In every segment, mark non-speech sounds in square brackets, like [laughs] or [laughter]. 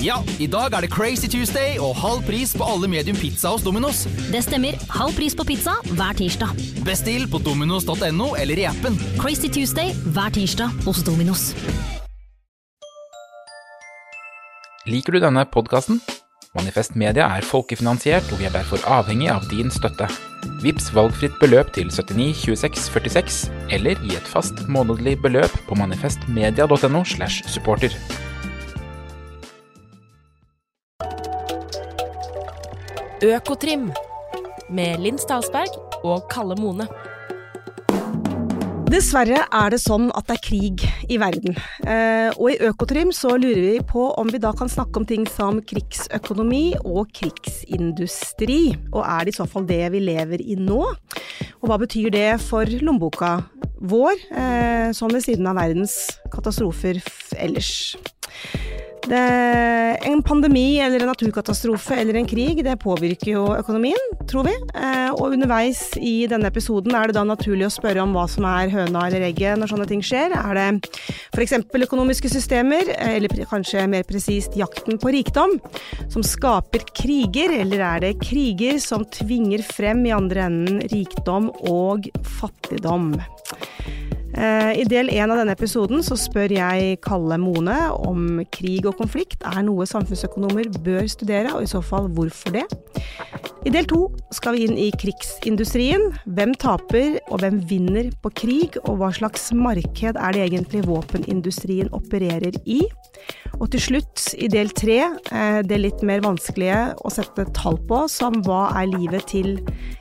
Ja, i dag er det Crazy Tuesday og halv pris på alle medium pizza hos Domino's. Det stemmer. Halv pris på pizza hver tirsdag. Bestill på dominos.no eller i appen. Crazy Tuesday hver tirsdag hos Dominos. Liker du denne podkasten? Manifest Media er folkefinansiert, og vi er derfor avhengig av din støtte. Vips valgfritt beløp til 79 26 46, eller gi et fast månedlig beløp på manifestmedia.no slash supporter. Økotrim med Linn Stalsberg og Kalle Mone. Dessverre er det sånn at det er krig i verden. Eh, og i Økotrim så lurer vi på om vi da kan snakke om ting som krigsøkonomi og krigsindustri. Og er det i så fall det vi lever i nå? Og hva betyr det for lommeboka vår, sånn ved siden av verdens katastrofer ellers? Det, en pandemi eller en naturkatastrofe eller en krig, det påvirker jo økonomien, tror vi. Eh, og underveis i denne episoden er det da naturlig å spørre om hva som er høna eller egget når sånne ting skjer. Er det f.eks. økonomiske systemer, eh, eller kanskje mer presist jakten på rikdom, som skaper kriger, eller er det kriger som tvinger frem i andre enden rikdom og fattigdom? Eh, I del én av denne episoden så spør jeg Kalle Mone om krig og konflikt er noe samfunnsøkonomer bør studere, og i så fall hvorfor det. I del to skal vi inn i krigsindustrien. Hvem taper og hvem vinner på krig, og hva slags marked er det egentlig våpenindustrien opererer i? Og til slutt, i del tre, eh, det litt mer vanskelige å sette tall på, som hva er livet til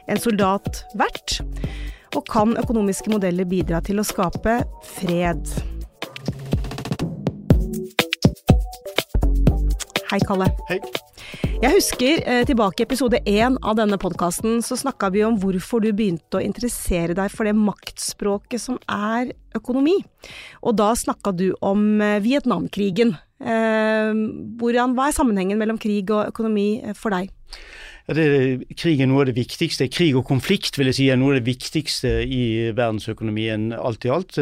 en soldat verdt? Og kan økonomiske modeller bidra til å skape fred? Hei, Kalle. Hei. Jeg husker eh, tilbake i episode én av denne podkasten, så snakka vi om hvorfor du begynte å interessere deg for det maktspråket som er økonomi. Og da snakka du om eh, Vietnamkrigen. Eh, hvordan, hva er sammenhengen mellom krig og økonomi eh, for deg? Det, krig er noe av det viktigste. Krig og konflikt vil jeg si er noe av det viktigste i verdensøkonomien alt i alt.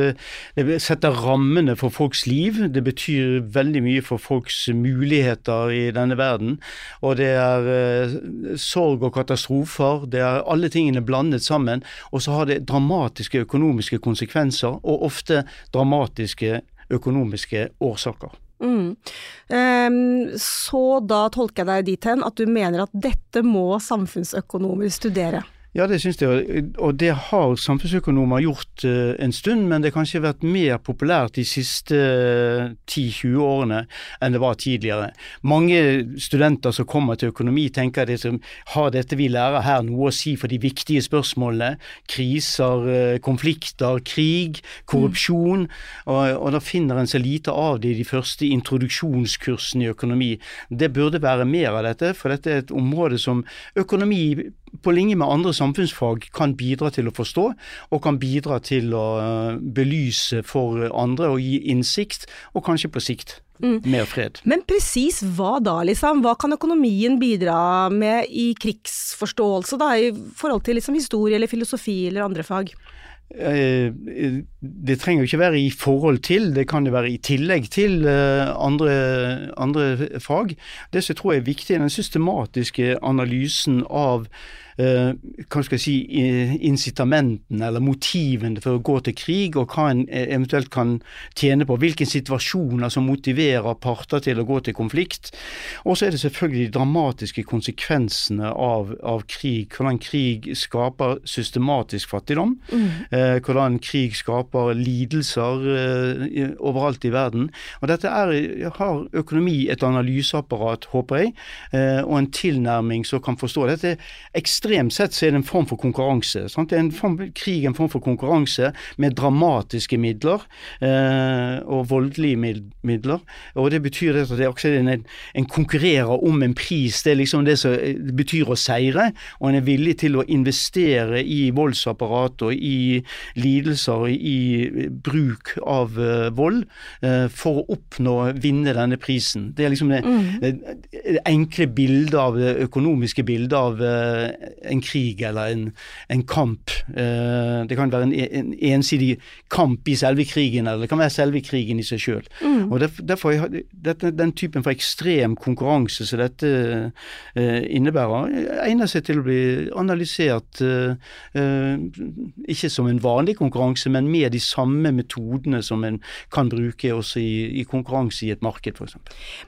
Det setter rammene for folks liv. Det betyr veldig mye for folks muligheter i denne verden. Og det er eh, sorg og katastrofer. Det er alle tingene blandet sammen. Og så har det dramatiske økonomiske konsekvenser, og ofte dramatiske økonomiske årsaker. Mm. Um, så da tolker jeg deg dit hen at du mener at dette må samfunnsøkonomer studere? Ja, det syns jeg, og det har samfunnsøkonomer gjort uh, en stund, men det har kanskje vært mer populært de siste uh, 10-20 årene enn det var tidligere. Mange studenter som kommer til økonomi tenker at det har dette vi lærer her noe å si for de viktige spørsmålene. Kriser, uh, konflikter, krig, korrupsjon. Mm. Og, og da finner en så lite av det i de første introduksjonskursene i økonomi. Det burde være mer av dette, for dette er et område som økonomi på linje med andre samfunnsfag kan bidra til å forstå, og kan bidra til å belyse for andre og gi innsikt, og kanskje på sikt mm. mer fred. Men presis hva da, liksom? Hva kan økonomien bidra med i krigsforståelse, da, i forhold til liksom historie eller filosofi eller andre fag? Det trenger jo ikke være i forhold til, det kan jo være i tillegg til andre, andre fag. Det som jeg tror er viktig, er den systematiske analysen av eh, hva skal jeg si, incitamentene eller motivene for å gå til krig, og hva en eventuelt kan tjene på. Hvilke situasjoner som motiverer parter til å gå til konflikt. Og så er det selvfølgelig de dramatiske konsekvensene av, av krig. Hvordan krig skaper systematisk fattigdom. Mm. eh, hvordan krig skaper lidelser eh, overalt i verden. Og Dette er, har økonomi et analyseapparat, håper jeg, eh, og en tilnærming som kan forstå. Dette er Ekstremt sett så er det en form for konkurranse. Sant? Det er en form, krig en form for konkurranse med dramatiske midler eh, og voldelige midler. og Det betyr at det er en, en konkurrerer om en pris. Det er liksom det som betyr å seire, og en er villig til å investere i voldsapparat og i lidelser og i bruk av uh, vold uh, for å oppnå, vinne denne prisen. Det er liksom det, mm. det, det enkle bildet av det økonomiske bildet av uh, en krig eller en, en kamp. det kan være en, en, ensidig kamp i selve krigen, eller det kan være selve krigen i seg sjøl. Mm. Og derfor, dette, Den typen for ekstrem konkurranse som dette innebærer, egner seg til å bli analysert ikke som en vanlig konkurranse, men med de samme metodene som en kan bruke også i, i konkurranse i et marked, f.eks.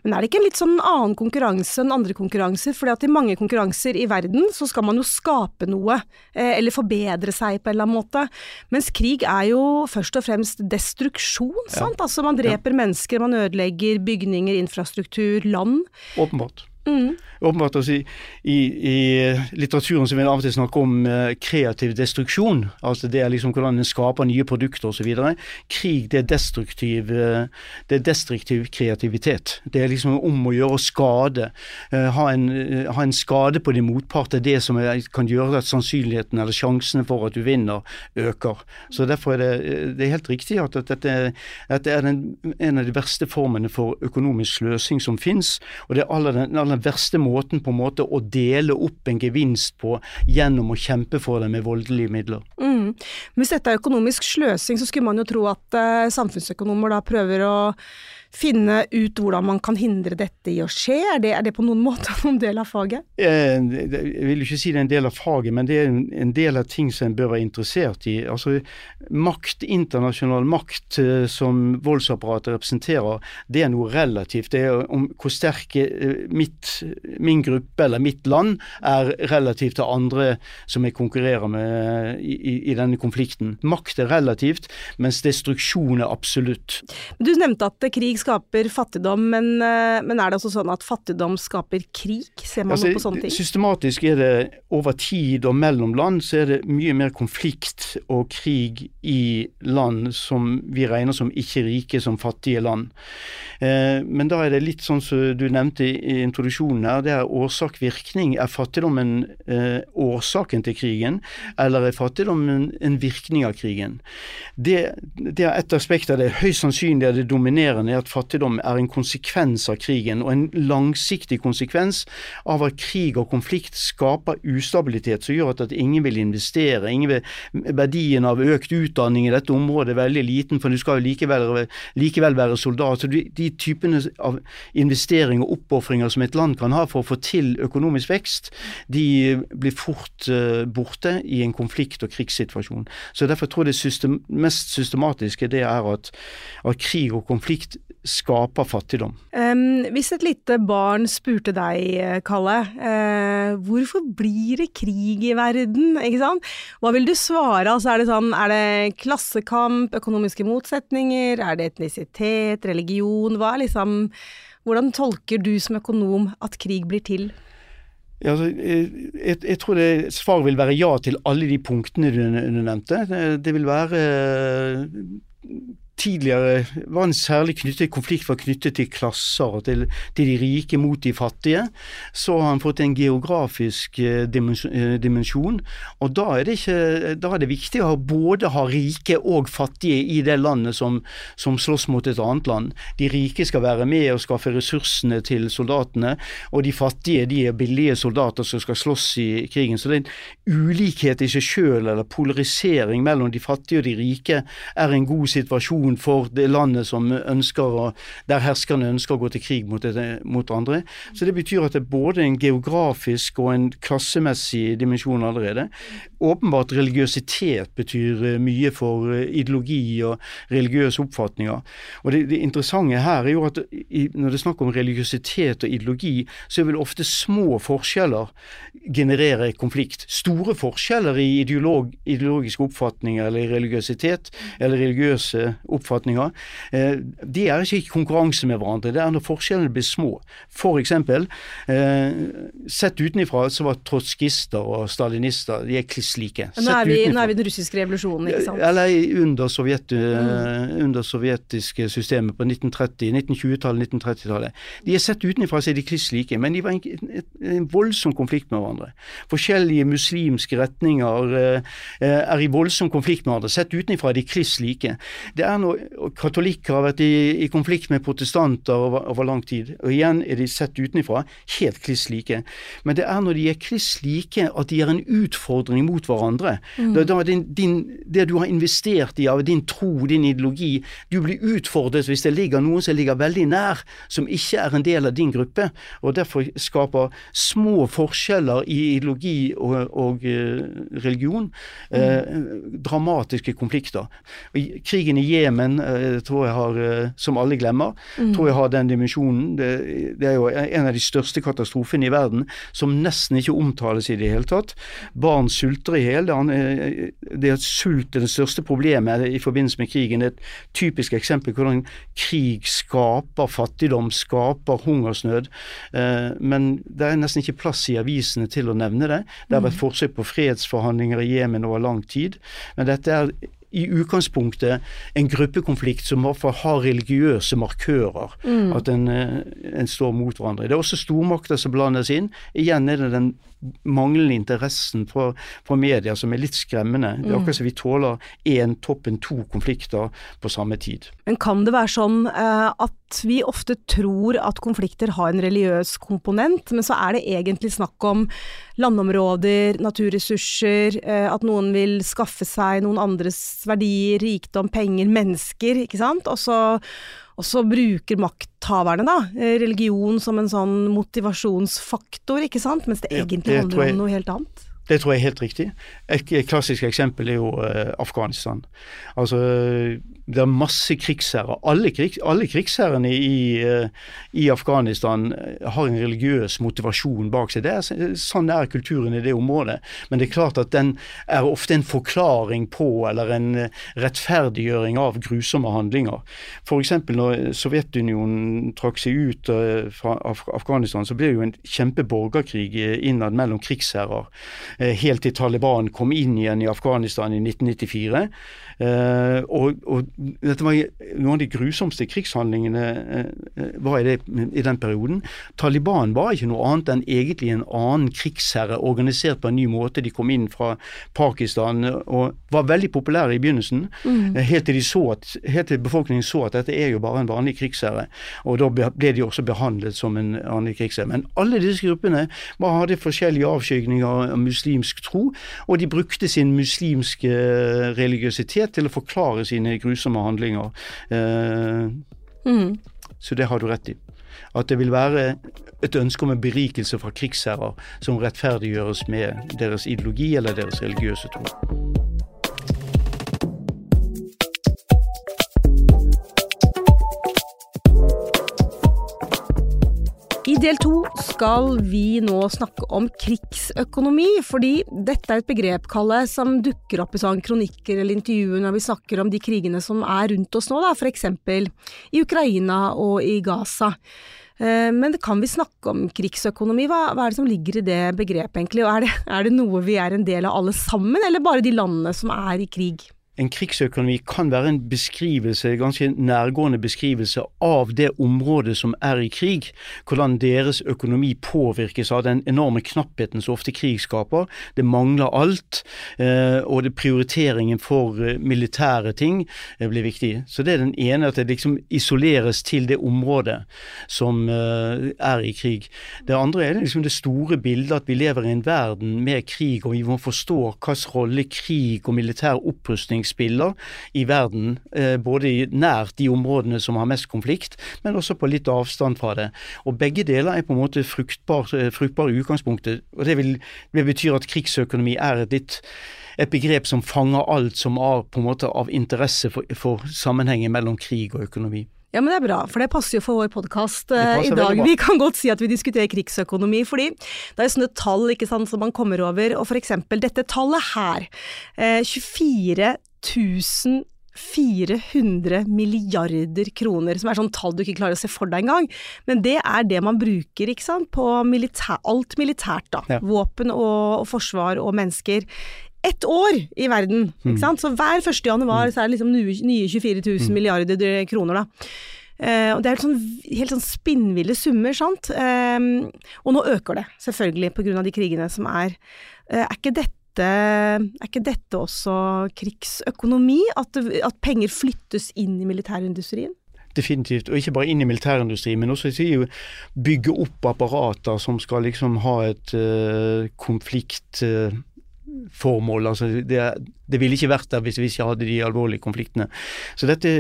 Men er det ikke en litt sånn annen konkurranse enn andre konkurranser? Fordi at i mange konkurranser i verden så skal man jo skape noe, eh, eller forbedre seg på en eller annen måte. Mens krig er jo først og fremst destruksjon, sant? Ja. Altså man dreper ja. mennesker, man ødelegger bygninger, infrastruktur, land. Åpenbart. Mm. Åpenbart også i, i, i, litteraturen så vil en av og til snakke om eh, kreativ destruksjon. altså Det er liksom hvordan en skaper nye produkter osv. Krig det er, destruktiv, eh, det er destruktiv kreativitet. Det er liksom om å gjøre skade. Eh, ha, en, ha, en, skade på din motpart er det som er, kan gjøre at sannsynligheten eller sjansene for at du vinner, øker. Så Derfor er det, det er helt riktig at, at dette, dette, er den, en av de verste formene for økonomisk sløsing som finnes. Og det er aller, den aller verste måten på en måte å dele opp en gevinst på gjennom å kjempe for det med voldelige midler. Mm. Hvis dette er økonomisk sløsing, så skulle man jo tro at uh, samfunnsøkonomer da prøver å finne ut hvordan man kan hindre dette i å skje? Er det, er det på noen [laughs] måte noen del av faget? Eh, jeg vil ikke si det er en del av faget, men det er en del av ting som en bør være interessert i. Altså, Makt, internasjonal makt eh, som voldsapparatet representerer, det er noe relativt. Det er om hvor sterk eh, mitt, min gruppe eller mitt land er relativt til andre som jeg konkurrerer med i, i denne konflikten. Makt er relativt, mens destruksjon er absolutt. Du nevnte at krig skaper fattigdom, men, eh, men, er det også sånn at fattigdom skaper krig? Ser man altså, noe på sånne ting? Systematisk er det over tid og mellom land så er det mye mer konflikt og krig i land som vi regner som ikke rike, som fattige land. Eh, men da er det litt sånn som du nevnte i introduksjonen her, det er årsak-virkning. Er fattigdommen eh, årsaken til krigen, eller er fattigdommen en virkning av krigen? Det, det er et aspekt av det. Høyst sannsynlig er det dominerende at fattigdom er en konsekvens av krigen, og en langsiktig konsekvens av at krig og konflikt skaper ustabilitet som gjør at, ingen vil investere. Ingen vil, verdien av økt utdanning i dette området er veldig liten, for du skal jo likevel, likevel være soldat. Så de, typene av investeringer og oppofringer som et land kan ha for å få til økonomisk vekst, de blir fort uh, borte i en konflikt- og krigssituasjon. Så Derfor tror jeg det system, mest systematiske det er at, at krig og konflikt skaper fattigdom. Um, hvis et lite barn spurte deg, Kalle, uh, hvorfor blir det krig i verden? Hva vil du svare? Altså, er det sånn, er det klassekamp, økonomiske motsetninger, er det etnisitet, religion? Hva er liksom Hvordan tolker du som økonom at krig blir til? Ja, altså, jeg, jeg, tror det svaret vil være ja til alle de punktene du, du nevnte. Det, vil være tidligere var en særlig knyttet, konflikt var knyttet til klasser, til, til, de rike mot de fattige. Så har han fått en geografisk eh, eh, dimensjon. Og da er, ikke, da er det viktig å både ha rike og fattige i det landet som, som slåss mot et annet land. De rike skal være med og skaffe ressursene til soldatene, og de fattige de er billige soldater som skal slåss i krigen. Så det er en ulikhet i seg sjøl, eller polarisering mellom de fattige og de rike, er en god situasjon situasjon for det landet som ønsker å, der herskerne ønsker å gå til krig mot, det, mot andre. Så det betyr at det er både en geografisk og en klassemessig dimensjon allerede. åpenbart religiøsitet betyr eh, mye for eh, ideologi og religiøse oppfatninger. Og det, det interessante her er jo at når det er snakk om religiøsitet og ideologi, så vil ofte små forskjeller generere konflikt. Store forskjeller i ideolog, ideologiske oppfatninger eller religiøsitet eller religiøse oppfatninger, eh, de er ikke i konkurranse med hverandre. Det er når forskjellene blir små. For eksempel, eh, sett utenfra så var trotskister og stalinister de er kliss like. Nå er, vi, nå er vi den russiske revolusjonen, ikke sant? Eller under, sovjet, mm. under sovjetiske systemet på 1930, 1920-tallet, 1930-tallet. De er sett utenfra så er de kliss like, men de var en, en, voldsom konflikt med hverandre. Forskjellige muslimske retninger eh, er i voldsom konflikt med hverandre. Sett utenfra er de kliss like. Det er når Katolikker har vært i, i konflikt med protestanter over, over, lang tid, og igjen er de sett utenfra helt kliss like. Men det er når de er kliss like at de er en utfordring mot hverandre. Mm. Da, da din, din, det du har investert i av din tro, din ideologi, du blir utfordret hvis det ligger noen som ligger veldig nær, som ikke er en del av din gruppe, og derfor skaper små forskjeller i ideologi og, og religion religion eh, dramatiske konflikter. Krigen i Jemen uh, tror jeg har, som alle glemmer, mm. tror jeg har den dimensjonen. Det, det er jo en av de største katastrofene i verden som nesten ikke omtales i det hele tatt. Barn sulter i hjel. Det at sult er det største problemet i forbindelse med krigen. Det er et typisk eksempel på hvordan krig skaper fattigdom, skaper hungersnød. Eh, men det er nesten ikke plass i avisene til å nevne det. Det har vært mm. forsøk på fredsforhandlinger i Jemen over lang tid. Men dette er i utgangspunktet en gruppekonflikt som har religiøse markører. Mm. At en, eh, en, står mot hverandre. Det er også stormakter som blandes inn. Igjen er det den manglende interessen fra, fra media som er litt skremmende. Det er mm. akkurat som vi tåler én toppen to konflikter på samme tid. Men kan det være sånn uh, at vi ofte tror at konflikter har en religiøs komponent, men så er det egentlig snakk om landområder, naturressurser, uh, at noen vil skaffe seg noen andres verdier, rikdom, penger, mennesker, ikke sant. Og så og så bruker makthaverne da, eh, religion som en sånn motivasjonsfaktor, ikke sant, mens det egentlig handler om noe helt annet. Det tror jeg er helt riktig. Et klassisk eksempel er jo uh, Afghanistan. Altså, det er masse krigsherrer. Alle, krig, alle krigsherrene i, uh, i, Afghanistan eh, har en religiøs motivasjon bak seg. Er, sånn er kulturen i det området. Men det er klart at den er ofte en forklaring på, eller en rettferdiggjøring av grusomme handlinger. F.eks. når Sovjetunionen trakk seg ut fra Af Afghanistan, så ble det jo en kjempeborgerkrig innad mellom krigsherrer. Eh, helt til Taliban kom inn igjen i Afghanistan i 1994. Uh, og, og, noen av de grusomste krigshandlingene uh, var i, det, i, den perioden. Taliban var ikke noe annet enn egentlig en annen krigsherre organisert på en ny måte. De kom inn fra Pakistan og var veldig populære i begynnelsen, mm. helt, til at, helt, til befolkningen så at dette er jo bare en vanlig krigsherre. Og da ble de også behandlet som en vanlig krigsherre. Men alle disse gruppene hadde forskjellige avskygninger av muslimsk tro, og de brukte sin muslimske religiøsitet til å forklare sine grusomme handlinger. Eh, mm. Så det har du rett i. At det vil være et ønske om en berikelse fra krigsherrer som rettferdiggjøres med deres ideologi eller deres religiøse tro. Del to skal vi nå snakke om krigsøkonomi, fordi dette er et begrep, Kalle, som dukker opp i sånn kronikker eller intervjuer når vi snakker om de krigene som er rundt oss nå, eksempel i Ukraina og i Gaza. Eh, men kan vi snakke om krigsøkonomi? Hva, hva, er det som ligger i det begrepet egentlig? Og er det, er det noe vi er en del av alle sammen, eller bare de landene som er i krig? En krigsøkonomi kan være en beskrivelse, en ganske nærgående beskrivelse av det området som er i krig. Hvordan deres økonomi påvirkes av den enorme knappheten som ofte krig skaper. Det mangler alt, eh, og det prioriteringen for eh, militære ting eh, blir viktig. Så det er den ene, at det liksom isoleres til det området som er i krig. Det andre er liksom det store bildet at vi lever i en verden med krig, og vi må forstå hvilken rolle krig og militær opprustning utviklingsspiller i verden, eh, både i nært de områdene som har mest konflikt, men også på litt avstand fra det. Og begge deler er på en måte fruktbare eh, fruktbar i utgangspunktet. og det, vil, det betyr at krigsøkonomi er et litt et begrep som fanger alt som er på en måte av interesse for, for sammenhengen mellom krig og økonomi. Ja, men det er bra, for det passer jo for vår podkast Det i passer dag. Vi kan godt si at vi diskuterer krigsøkonomi, fordi det er sånne tall ikke sant, som man kommer over, og eksempel dette tallet her, Uh, 24 400 milliarder kroner, som er sånn tall du ikke klarer å se for deg engang, men det er det man bruker ikke sant, på militær, alt militært, da. Ja. Våpen og, og forsvar og mennesker. Ett år i verden, ikke sant. Så hver 1. januar så er det liksom nye, nye 24 000 milliarder kroner, da. Eh, og det er sånn, helt sånn spinnville summer, sant. Eh, og nå øker det, selvfølgelig, av de krigene som er. Eh, er ikke dette er ikke dette også krigsøkonomi? At, at penger flyttes inn i militærindustrien? Definitivt, og ikke bare inn i militærindustrien, men også sier bygge opp apparater som skal liksom ha et uh, konfliktformål. altså det, det ville ikke vært der hvis vi ikke hadde de alvorlige konfliktene. Så dette,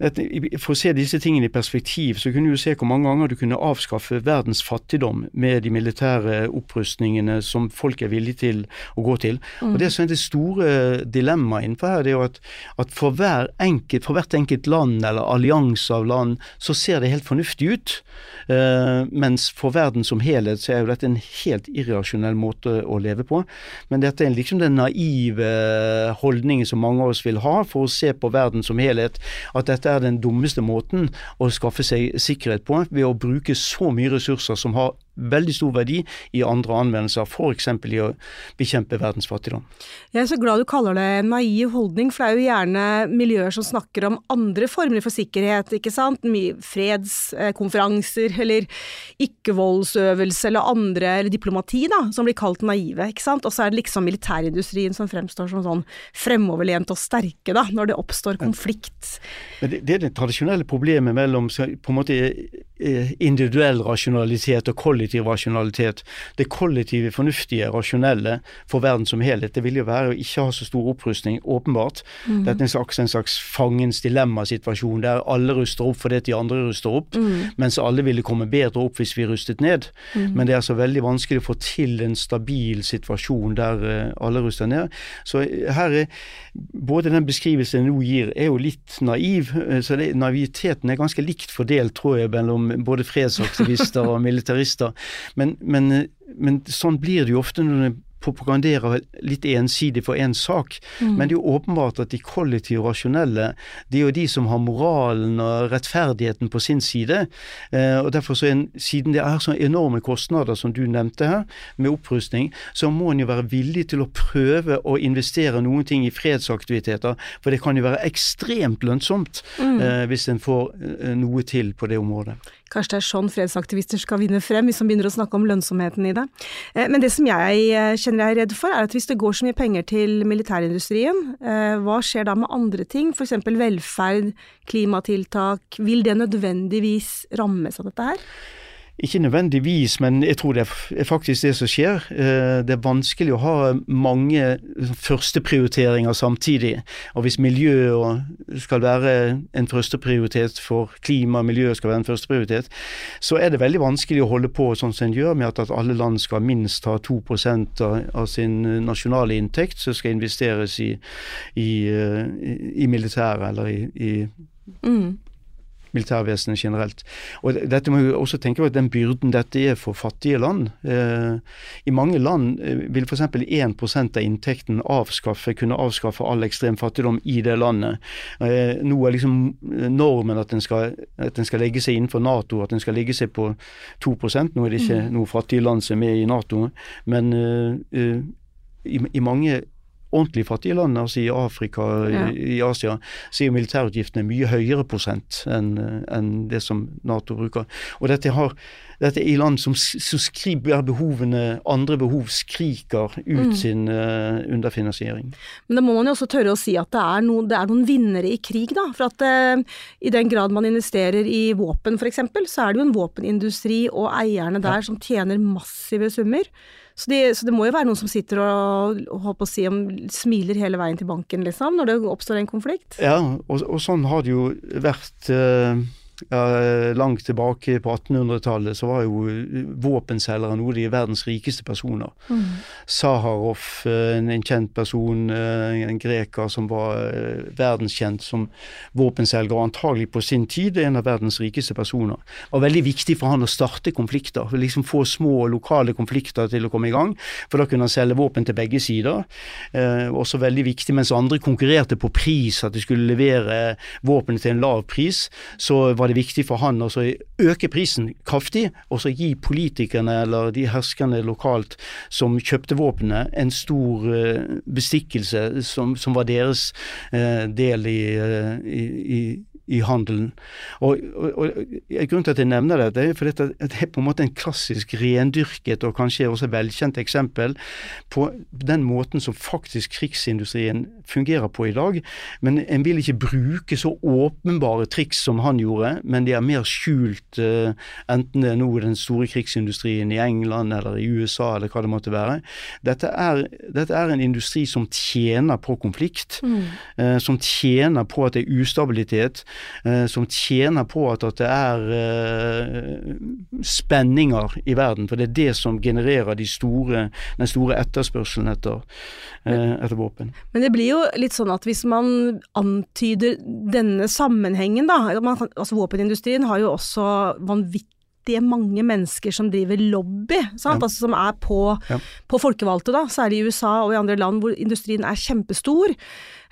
dette, For å se disse tingene i perspektiv, så kunne du se hvor mange ganger du kunne avskaffe verdens fattigdom med de militære opprustningene som folk er villige til å gå til. Og Det som er det store dilemmaet innenfor her, det er jo at, at for, hver enkelt, for hvert enkelt land eller allianse av land, så ser det helt fornuftig ut. Uh, mens for verden som helhet så er jo dette en helt irrasjonell måte å leve på. Men dette er liksom den naive holdningen som mange av oss vil ha for å se på verden som helhet, at dette er den dummeste måten å skaffe seg sikkerhet på, ved å bruke så mye ressurser som har veldig stor verdi i andre anvendelser, f.eks. i å bekjempe verdens fattigdom. Jeg er så glad du kaller det en naiv holdning, for det er jo gjerne miljøer som snakker om andre former for sikkerhet, ikke sant. Fredskonferanser, eller ikke-voldsøvelse, eller andre, eller diplomati, da, som blir kalt naive, ikke sant. Og så er det liksom militærindustrien som fremstår som sånn fremoverlent og sterke, da, når det oppstår konflikt. Men det, det er det tradisjonelle problemet mellom på en måte eh, individuell rasjonalitet og kollektiv rasjonalitet. Det kollektive, fornuftige, rasjonelle for verden som helhet, det vil jo være å ikke ha så stor opprustning, åpenbart. Dette er en slags, en slags fangens dilemmasituasjon der alle ruster opp fordi de andre ruster opp, mens alle ville komme bedre opp hvis vi rustet ned. Men det er altså veldig vanskelig å få til en stabil situasjon der eh, alle ruster ned. Så eh, her er både den beskrivelsen jeg nå gir, er jo litt naiv. eh, så det, Naiviteten er ganske likt fordelt, tror jeg, mellom både fredsaktivister og militarister. Men, men, men sånn blir det jo ofte når det propaganderer litt ensidig for én sak. Men det er jo åpenbart at de kollektive rasjonelle, det er jo de som har moralen og rettferdigheten på sin side. Eh, og derfor så en, Siden det er så enorme kostnader som du nevnte her, med opprustning, så må en jo være villig til å prøve å investere noen ting i fredsaktiviteter. For det kan jo være ekstremt lønnsomt eh, hvis en får eh, noe til på det området. Kanskje det er sånn fredsaktivister skal vinne frem, hvis man begynner å snakke om lønnsomheten i det. Eh, Men det som jeg eh, kjenner jeg er redd for, er at hvis det går så mye penger til militærindustrien, eh, hva skjer da med andre ting, f.eks. velferd, klimatiltak, vil det nødvendigvis rammes av dette her? Ikke nødvendigvis, men jeg tror det er faktisk det som skjer. Eh, Det er vanskelig å ha mange førsteprioriteringer samtidig. Og hvis miljø skal være en førsteprioritet for klima miljø skal være en førsteprioritet, så er det veldig vanskelig å holde på sånn som en gjør, med at, alle land skal minst ha 2 av, sin nasjonale inntekt som skal investeres i, eh, i, i militæret eller i, i Mm. Militærvesenet generelt. Og dette må vi også tenke på at den byrden dette er for fattige land. Eh, I mange land eh, vil f.eks. 1% av inntekten avskaffe, kunne avskaffe all ekstrem fattigdom i det landet. Eh, nå er liksom normen at den, skal, at den skal legge seg innenfor Nato, at den skal legge seg på 2 Nå er det ikke noe fattige land som er med i Nato, men eh, eh, i, i mange ordentlig fattige land, altså i Afrika, Ja. i, i Asia, så er militærutgiftene mye høyere prosent enn en det som Nato bruker. Og dette, har, dette er i land som, som skriver behovene, andre behov skriker ut sin uh, underfinansiering. Men da må man jo også tørre å si at det er, noen, det er noen vinnere i krig, da. For at uh, i den grad man investerer i våpen f.eks., så er det jo en våpenindustri og eierne der som tjener massive summer. Så, de, så det må jo være noen som sitter og, og si, smiler hele veien til banken, liksom, når det oppstår en konflikt. Ja, og, og sånn har det jo vært ja, langt tilbake på 1800-tallet så var jo våpenselgere noe av de verdens rikeste personer. Mm. Saharov, eh, en, en kjent person, eh, en greker som var eh, verdenskjent som våpenselger, og antagelig på sin tid en av verdens rikeste personer. Det var veldig viktig for han å starte konflikter, liksom få små lokale konflikter til å komme i gang. For da kunne han selge våpen til begge sider. Eh, også veldig viktig mens andre konkurrerte på pris, at de skulle levere våpen til en lav pris. så var det viktig for han å øke prisen kraftig, og så gi politikerne eller de herskerne lokalt som kjøpte våpenet, en stor uh, bestikkelse som, som, var deres uh, del i, uh, i, i i handelen. Og, og, og, Grunnen til at jeg nevner dette, er for dette er på en måte en klassisk rendyrket og kanskje også velkjent eksempel på den måten som faktisk krigsindustrien fungerer på i dag. Men en vil ikke bruke så åpenbare triks som han gjorde, men de er mer skjult, uh, enten det er nå den store krigsindustrien i England eller i USA eller hva det måtte være. Dette er, dette er en industri som tjener på konflikt, mm. uh, som tjener på at det er ustabilitet Eh, som tjener på at, at det er eh, spenninger i verden. For det er det som genererer de store, den store etterspørselen etter, eh, etter våpen. Men det blir jo litt sånn at hvis man antyder denne sammenhengen, da altså Våpenindustrien har jo også vanvittig mange mennesker som driver lobby, ja. altså som er på, ja. på folkevalgte, da, særlig i USA og i andre land hvor industrien er kjempestor.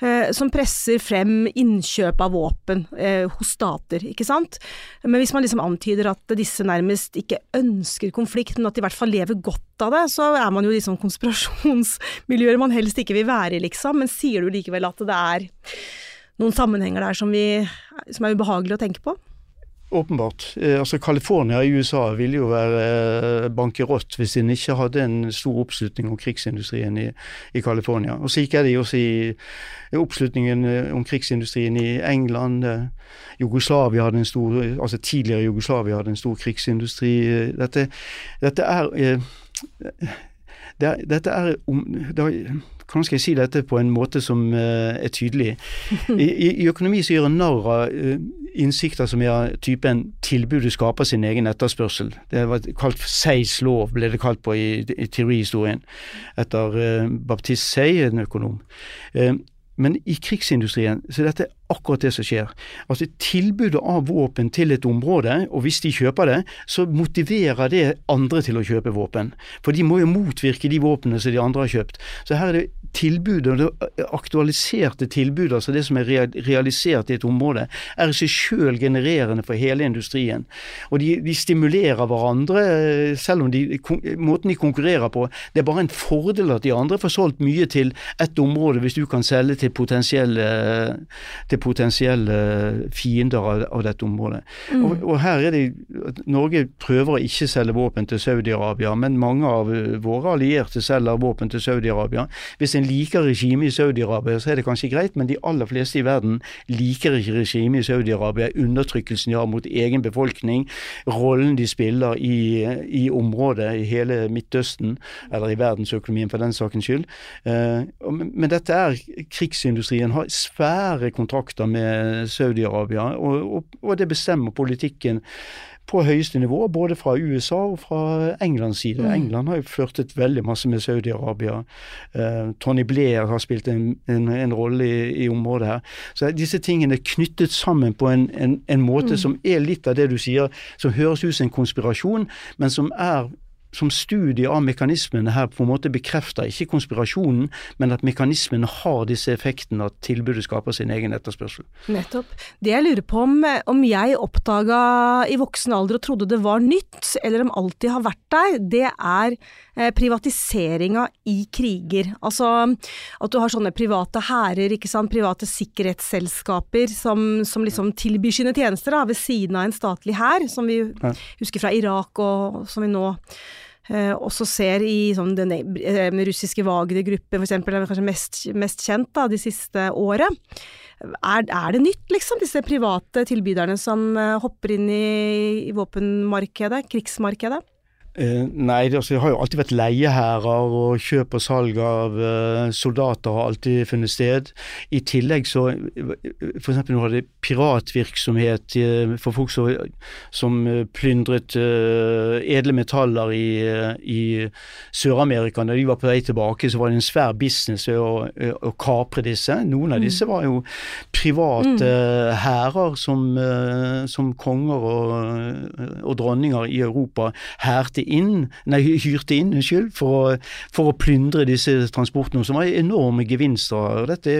Eh, som presser frem innkjøp av våpen eh, hos stater, ikke sant. Men hvis man liksom antyder at disse nærmest ikke ønsker konflikt, men at de i hvert fall lever godt av det, så er man jo liksom konspirasjonsmiljøer man helst ikke vil være i, liksom. Men sier du likevel at det er noen sammenhenger der som, vi, som er ubehagelige å tenke på? Åpenbart. Eh, altså California i USA ville jo være eh, bankerott hvis en ikke hadde en stor oppslutning om krigsindustrien i, i California. Og Slik er det også i, i oppslutningen eh, om krigsindustrien i England. Jugoslavia hadde en stor, altså Tidligere Jugoslavia hadde en stor krigsindustri. Dette, dette er det, dette er, det hvordan skal jeg si dette på en måte som uh, er tydelig? [laughs] I, I, økonomi så gjør en narr av uh, innsikter som er typen tilbudet skaper sin egen etterspørsel. Det var kalt Seys lov, ble det kalt på i, i teorihistorien, etter uh, Baptiste Say, en økonom. Men i krigsindustrien så er dette akkurat det som skjer. Altså Tilbudet av våpen til et område, og hvis de kjøper det, så motiverer det andre til å kjøpe våpen. For de må jo motvirke de våpnene som de andre har kjøpt. Så her er det tilbudet, det aktualiserte tilbudet, altså det som er realisert i et område, er i seg selv genererende for hele industrien. Og de, de stimulerer hverandre, selv om de, måten de konkurrerer på, det er bare en fordel at de andre får solgt mye til et område, hvis du kan selge til potensielle til potensielle fiender av, av dette området. Mm. Og, og, her er det Norge prøver å ikke selge våpen til Saudi-Arabia, men mange av våre allierte selger våpen til Saudi-Arabia. Hvis en liker regimet i Saudi-Arabia, så er det kanskje greit, men de aller fleste i verden liker ikke regimet i Saudi-Arabia, undertrykkelsen de har mot egen befolkning, rollen de spiller i, i området, i hele Midtøsten, eller i verdensøkonomien for den sakens skyld. Uh, men dette er krigsindustrien har svære kontrakter med Saudi-Arabia, og, og, og, det bestemmer politikken på høyeste nivå, både fra USA og fra Englands side. Mm. England har jo ført et veldig masse med Saudi-Arabia. Eh, Tony Blair har spilt en, en, en rolle i, i, området her. Så disse tingene er knyttet sammen på en, en måte mm. som er litt av det du sier, som høres ut som en konspirasjon, men som er som studie av mekanismene her på en måte bekrefter ikke konspirasjonen, men at mekanismene har disse effektene, at tilbudet skaper sin egen etterspørsel. Nettopp. Det jeg lurer på om, om jeg oppdaga i voksen alder og trodde det var nytt, eller om alltid har vært der, det er privatiseringa i kriger. Altså at du har sånne private hærer, private sikkerhetsselskaper som, som liksom tilbyr sine tjenester da, ved siden av en statlig hær, som vi husker fra Irak og som vi nå Eh, også ser i sånn, den eh, russiske Wagner-gruppen f.eks., er kanskje mest, mest kjent da, de siste året. Er, er, det nytt, liksom, disse private tilbyderne som eh, hopper inn i, i våpenmarkedet, krigsmarkedet? Eh, nei, det, altså, det har jo alltid vært leiehærer, og kjøp og salg av uh, soldater har alltid funnet sted. I tillegg så F.eks. nå hadde det piratvirksomhet uh, for folk som, som plyndret edle metaller i, i Sør-Amerika. Når de var på vei tilbake, så var det en svær business å, å kapre disse. Noen av disse var jo private hærer som, som konger og, og dronninger i Europa hærte inn, nei, hyrte inn unnskyld, for, for å plyndre disse transportene, som var enorme gevinster. Dette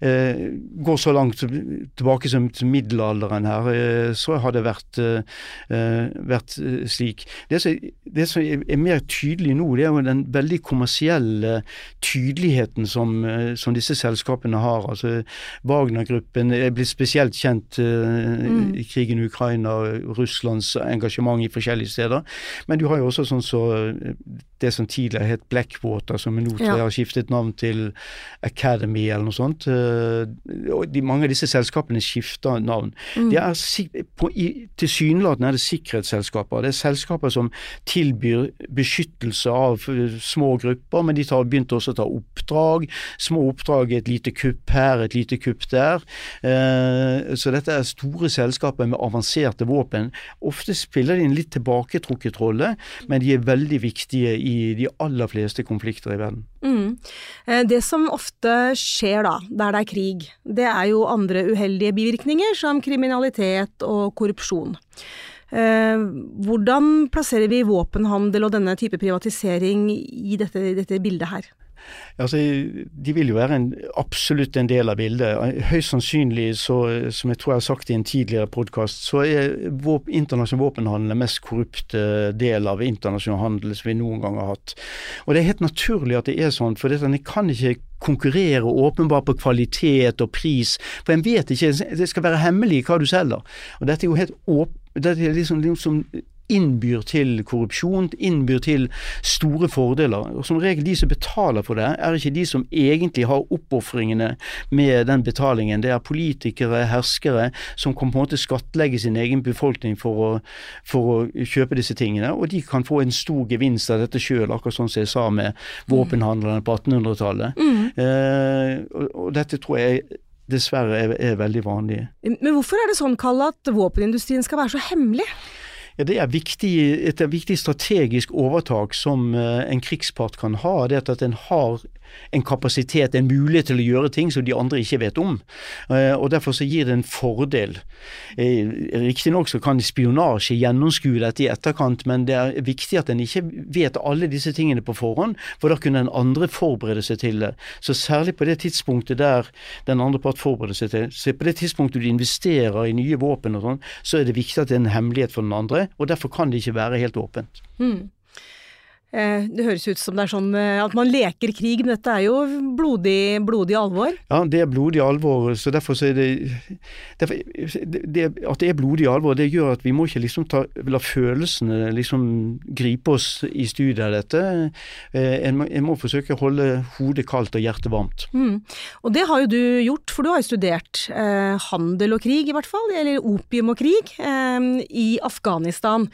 eh, går så langt tilbake som til middelalderen her, eh, så har det vært, eh, vært eh, slik. Det som, det som er mer tydelig nå, det er jo den veldig kommersielle tydeligheten som, eh, som disse selskapene har. altså Wagner-gruppen er blitt spesielt kjent eh, i krigen i Ukraina, Russlands engasjement i forskjellige steder. Men du har jo også sånn så eh, det som tidligere het Blackwater, som nå Ja. har skiftet navn til Academy eller noe sånt. Eh, de, mange av disse selskapene skifter navn. Det er på- i- Tilsynelatende er det sikkerhetsselskaper. Det er selskaper som tilbyr beskyttelse av eh, små grupper, men de har begynt også å ta oppdrag. Små oppdrag, et lite kupp her, et lite kupp der. Eh, så dette er store selskaper med avanserte våpen. Ofte spiller de en litt tilbaketrukket rolle, men de er veldig viktige i de aller fleste konflikter i verden. Mm. Eh, Det som ofte skjer da, der det er krig, det er jo andre uheldige bivirkninger som kriminalitet og korrupsjon. Eh, hvordan plasserer vi våpenhandel og denne type privatisering i dette, dette bildet her? Altså, De vil jo være en, absolutt en del av bildet. Høyst sannsynlig, så, som jeg tror jeg har sagt i en tidligere podkast, så er våp, internasjonal våpenhandel den mest korrupte del av internasjonal handel som vi noen gang har hatt. Og Det er helt naturlig at det er sånn, for en kan ikke konkurrere åpenbart på kvalitet og pris. For en vet ikke, det skal være hemmelig hva du selger. Og Dette er jo helt åp dette er liksom, liksom innbyr til korrupsjon, innbyr til store fordeler. Og Som regel de som betaler for det, er ikke de som egentlig har oppofringene med den betalingen. Det er politikere, herskere, som kan på en måte skattlegge sin egen befolkning for å, for å kjøpe disse tingene. Og de kan få en stor gevinst av dette sjøl, akkurat sånn som jeg sa med våpenhandlerne på 1800-tallet. Eh, og, og dette tror jeg dessverre er, er veldig vanlig. Men hvorfor er det sånn, Kalle, at våpenindustrien skal være så hemmelig? Ja, Det er viktig, et viktig strategisk overtak som eh, en krigspart kan ha. Det at en har en kapasitet, en mulighet til å gjøre ting som de andre ikke vet om. Eh, og Derfor så gir det en fordel. Eh, Riktignok så kan spionasje gjennomskue dette i etterkant, men det er viktig at en ikke vet alle disse tingene på forhånd, for da kunne den andre forberede seg til det. Så særlig på det tidspunktet der den andre part forbereder seg til, så på det tidspunktet du investerer i nye våpen og sånn, så er det viktig at det er en hemmelighet for den andre, og derfor kan det ikke være helt åpent. Eh, Det høres ut som det er sånn eh, at man leker krig, men dette er jo blodig, blodig alvor. Ja, det er blodig alvor. så Derfor så er det, derfor, det, At det er blodig alvor, det gjør at vi må ikke liksom ta, la følelsene liksom gripe oss i studiet av dette. Eh, En må, en må forsøke å holde hodet kaldt og hjertet varmt. Mm. Og det har jo du gjort, for du har jo studert eh, handel og krig, i hvert fall, eller opium og krig, eh, i Afghanistan.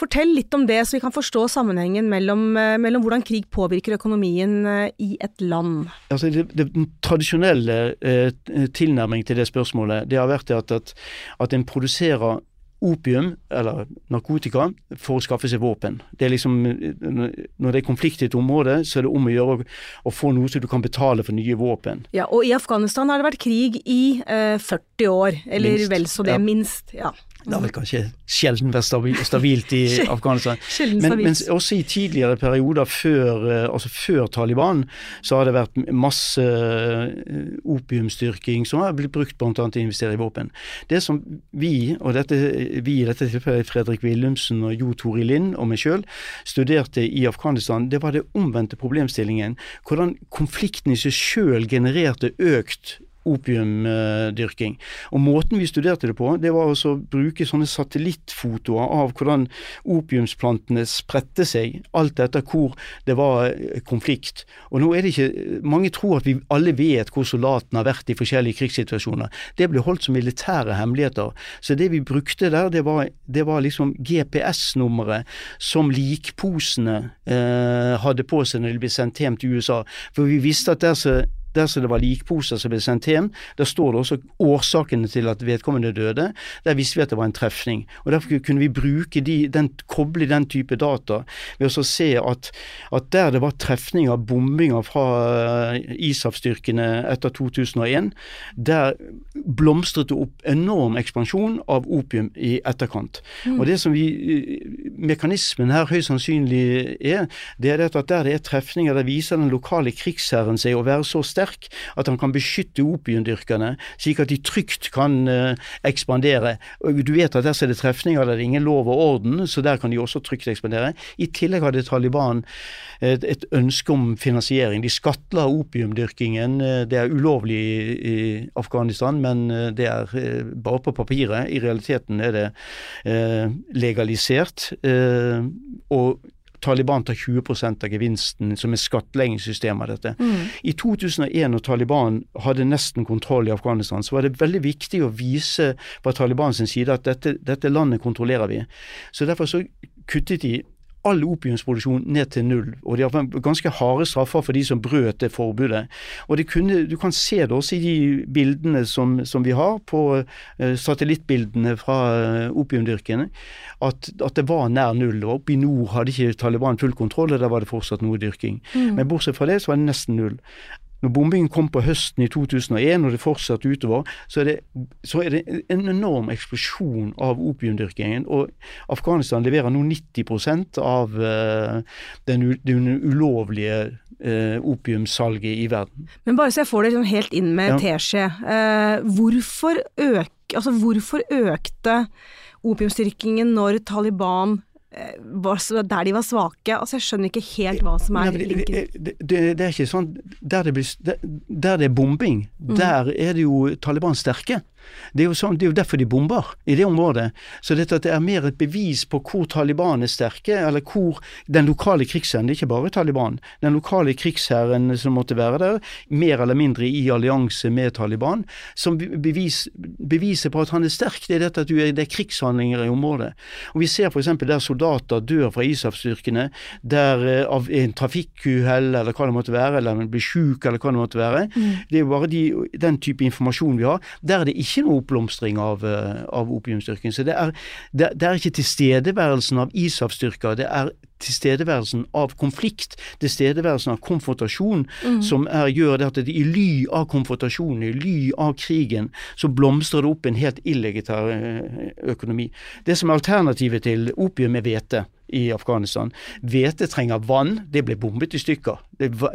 Fortell litt om det, så vi kan forstå sammenhengen mellom, eh, mellom hvordan krig påvirker økonomien eh, i et land. Altså det, det, den tradisjonelle eh, tilnærmingen til det spørsmålet, det har vært at, at, at en produserer opium, eller narkotika, for å skaffe seg våpen. Det er liksom, Når det er konflikt i et område, så er det om å gjøre å, å få noe så du kan betale for nye våpen. Ja, og i Afghanistan har det vært krig i eh, 40 år, eller Minst, vel så det, ja. minst. Ja. Det har vel kanskje sjelden vært stabi- stabilt i [laughs] Afghanistan. Men, men også i tidligere perioder før, eh, altså før Taliban, så har det vært masse eh, opiumstyrking som har blitt brukt bl.a. til å investere i våpen. Det som vi, og dette, vi i dette tilfellet Fredrik Willumsen og Jo Tori Lind og meg sjøl, studerte i Afghanistan, det var det omvendte problemstillingen. Hvordan konflikten i seg sjøl genererte økt opiumdyrking. Og Måten vi studerte det på, det var å bruke sånne satellittfotoer av hvordan opiumsplantene spredte seg, alt etter hvor det var eh, konflikt. Og nå er det ikke, Mange tror at vi alle vet hvor soldatene har vært i forskjellige krigssituasjoner. Det ble holdt som militære hemmeligheter. Så det vi brukte der, det var, det var liksom GPS-nummeret som likposene eh, hadde på seg når de ble sendt hjem til USA. For vi visste at der så Dersom det var likposer som ble sendt hjem, der står det også årsakene til at vedkommende døde. Der visste vi at det var en trefning. og Derfor kunne vi bruke de, den, koble den type data ved å se at, at der det var trefninger, bombinger fra eh, ISAF-styrkene etter 2001, der blomstret det opp enorm ekspansjon av opium i etterkant. Mm. Og det som vi, Mekanismen her høyst sannsynlig er, det er at der det er trefninger, der viser den lokale krigsherren seg å være så sterk sterk at han kan beskytte opiumdyrkerne, slik at de trygt kan uh, ekspandere. Du vet at der er det trefninger der det er ingen lov og orden, så der kan de også trygt ekspandere. I tillegg hadde Taliban et, et ønske om finansiering. De skattla opiumdyrkingen. Eh, det er ulovlig i, Afghanistan, men eh, det er bare på papiret. I realiteten er det legalisert. Og Taliban tar 20% av gevinsten som er skattleggingssystemet av dette. Mm. I 2001, når Taliban hadde nesten kontroll i Afghanistan, så var det veldig viktig å vise fra Taliban sin side at dette, dette landet kontrollerer vi. Så Derfor så kuttet de all opiumsproduksjon ned til null. Og de har ganske harde straffer for de som brøt det forbudet. Og det kunne, Du kan se det også i de bildene som, som vi har på uh, satellittbildene fra uh, opiumdyrkene, at, at, det var nær null. og Oppe i nord hadde ikke Taliban full kontroll, og der var det fortsatt noe dyrking. Mm. Men bortsett fra det så var det nesten null. Når bombingen kom på høsten i 2001, og det fortsatte utover, så er det, så er det en enorm eksplosjon av opiumdyrkingen. Og Afghanistan leverer nå 90% av uh, den, den, ulovlige uh, opiumsalget i verden. Men bare så jeg får det sånn helt inn med ja. teskje. Uh, hvorfor, øk, altså hvorfor økte opiumsdyrkingen når Taliban der de var svake. Altså Jeg skjønner ikke helt hva som er linken. Det, det, det, er ikke sånn Der det, blir, der det er bombing, mm. der er det jo Taliban sterke. Det er, sånn, det er jo derfor de bomber i det området. Så dette at det er mer et bevis på hvor Taliban er sterke, eller hvor den lokale krigsherren, det er ikke bare Taliban, den lokale krigsherren som måtte være der, mer eller mindre i allianse med Taliban, som bevis, beviser på at han er sterk, det er dette at det er krigshandlinger i området. Og Vi ser f.eks. der soldater dør fra ISAF-styrkene, der eh, av en trafikkuhell eller hva det måtte være, eller blir sjuk eller hva det måtte være. Mm. Det er jo bare de, den type informasjon vi har. Der er det ikke noe oppblomstring av, eh, av opiumstyrken. Så det er, det, det er ikke tilstedeværelsen av ISAF-styrker, det er tilstedeværelsen av konflikt, tilstedeværelsen av konfrontasjon, mm. som er, gjør det at det, i ly av konfrontasjonen, i ly av krigen, så blomstrer det opp en helt illegitær eh, økonomi. Det som er alternativet til opium, er hvete i Afghanistan. Hvete trenger vann, det ble bombet i stykker.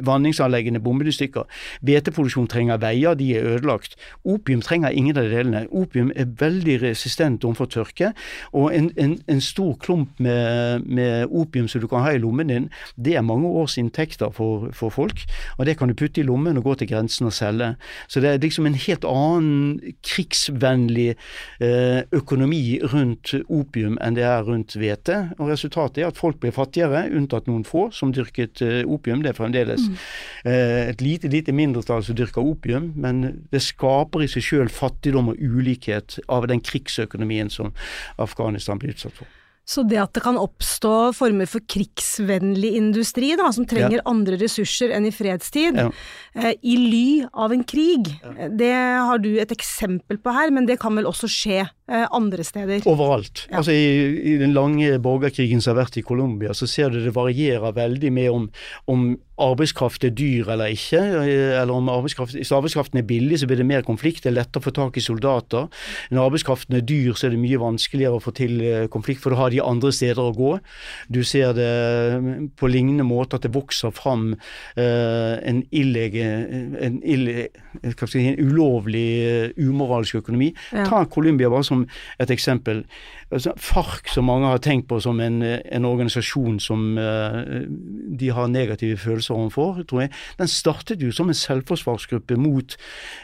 Vanningsanleggene bombet i stykker. Hveteproduksjon trenger veier, de er ødelagt. Opium trenger ingen av de delene. Opium er veldig resistent overfor tørke, og en, en, en stor klump med, med, opium som du kan ha i lommen din, det er mange års inntekter for, for, folk, og det kan du putte i lommen og gå til grensen og selge. Så det er liksom en helt annen krigsvennlig eh, økonomi rundt opium enn det er rundt hvete. og resultatet resultatet er at folk blir fattigere, unntatt noen få som dyrket uh, opium. Det er fremdeles mm. uh, et lite, lite mindretall som dyrker opium, men det skaper i seg selv fattigdom og ulikhet av den krigsøkonomien som Afghanistan blir utsatt for. Så det at det kan oppstå former for krigsvennlig industri, da, som trenger ja. andre ressurser enn i fredstid, ja. eh, i ly av en krig, ja. det har du et eksempel på her, men det kan vel også skje eh, andre steder? Overalt. Altså i, i, den lange borgerkrigen som har vært i Colombia, så ser du det varierer veldig med om, om arbeidskraft er dyr eller ikke, eller om arbeidskraft, hvis arbeidskraften er billig, så blir det mer konflikt. Det er lettere å få tak i soldater. Når arbeidskraften er dyr, så er det mye vanskeligere å få til eh, konflikt, for da har de andre steder å gå. Du ser det mm, på lignende måte at det vokser fram uh, en, illege, en, ille, si, en, ulovlig, uh, umoralsk økonomi. Ja. Ta Colombia bare som som et eksempel. Altså, FARC, som mange har tenkt på som en, en organisasjon som uh, de har negative følelser overfor, tror jeg, den startet jo som en selvforsvarsgruppe mot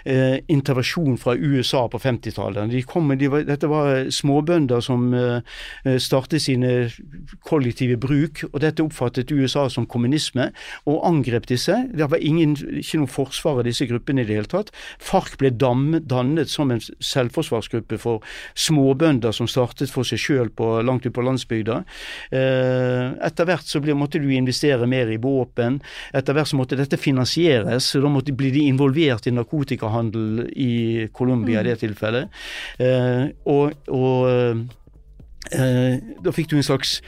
uh, intervensjon fra USA på 50-tallet. De de dette var småbønder som uh, startet sine kollektive bruk, og dette oppfattet USA som kommunisme, og angrep disse. Det var ingen, ikke noe forsvar av disse gruppene i det hele tatt. FARC ble dannet som en selvforsvarsgruppe for småbønder som startet for seg sjøl langt ute på landsbygda. Eh, etter hvert så ble, måtte du investere mer i våpen. Etter hvert så måtte dette finansieres. så Da måtte, bli de involvert i narkotikahandel i Colombia i det mm. tilfellet. Eh, og, og eh, da fikk du en slags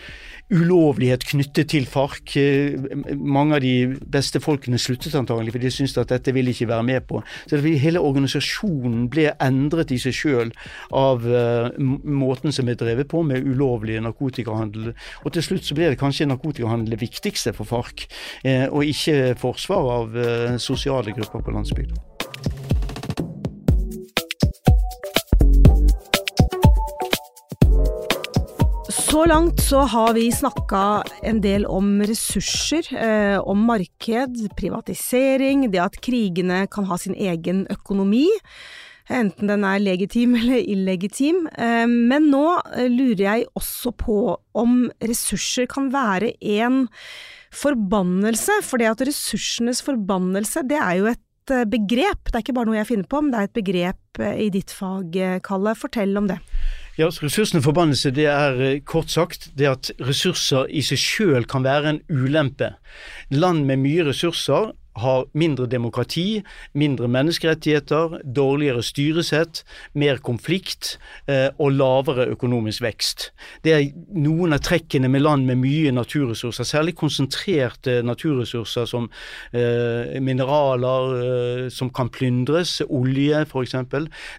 ulovlighet knyttet til FARC. Eh, mange av de beste folkene sluttet antagelig, for de syntes at dette ville ikke være med på. Så Hele organisasjonen ble endret i seg sjøl av uh, måten som er drevet på med ulovlig narkotikahandel. Og til slutt så ble det kanskje narkotikahandel det viktigste for FARC, uh, og ikke forsvar av sosiale grupper på landsbygda. Så langt så har vi snakka en del om ressurser, eh, om marked, privatisering, det at krigene kan ha sin egen økonomi. Enten den er legitim [laughs] eller illegitim. Eh, men nå eh, lurer jeg også på om ressurser kan være en forbannelse. For det at ressursenes forbannelse, det er jo et eh, begrep. Det er ikke bare noe jeg finner på, men det er et begrep eh, i ditt fag, Kalle. Fortell om det. Ja, Ressursene forbannelse det er eh, kort sagt det at ressurser i seg sjøl kan være en ulempe. Land med mye ressurser har mindre demokrati, mindre menneskerettigheter, dårligere styresett, mer konflikt eh, og lavere økonomisk vekst. Det er noen av trekkene med land med mye naturressurser, særlig konsentrerte naturressurser som eh, mineraler eh, som kan plyndres, olje f.eks.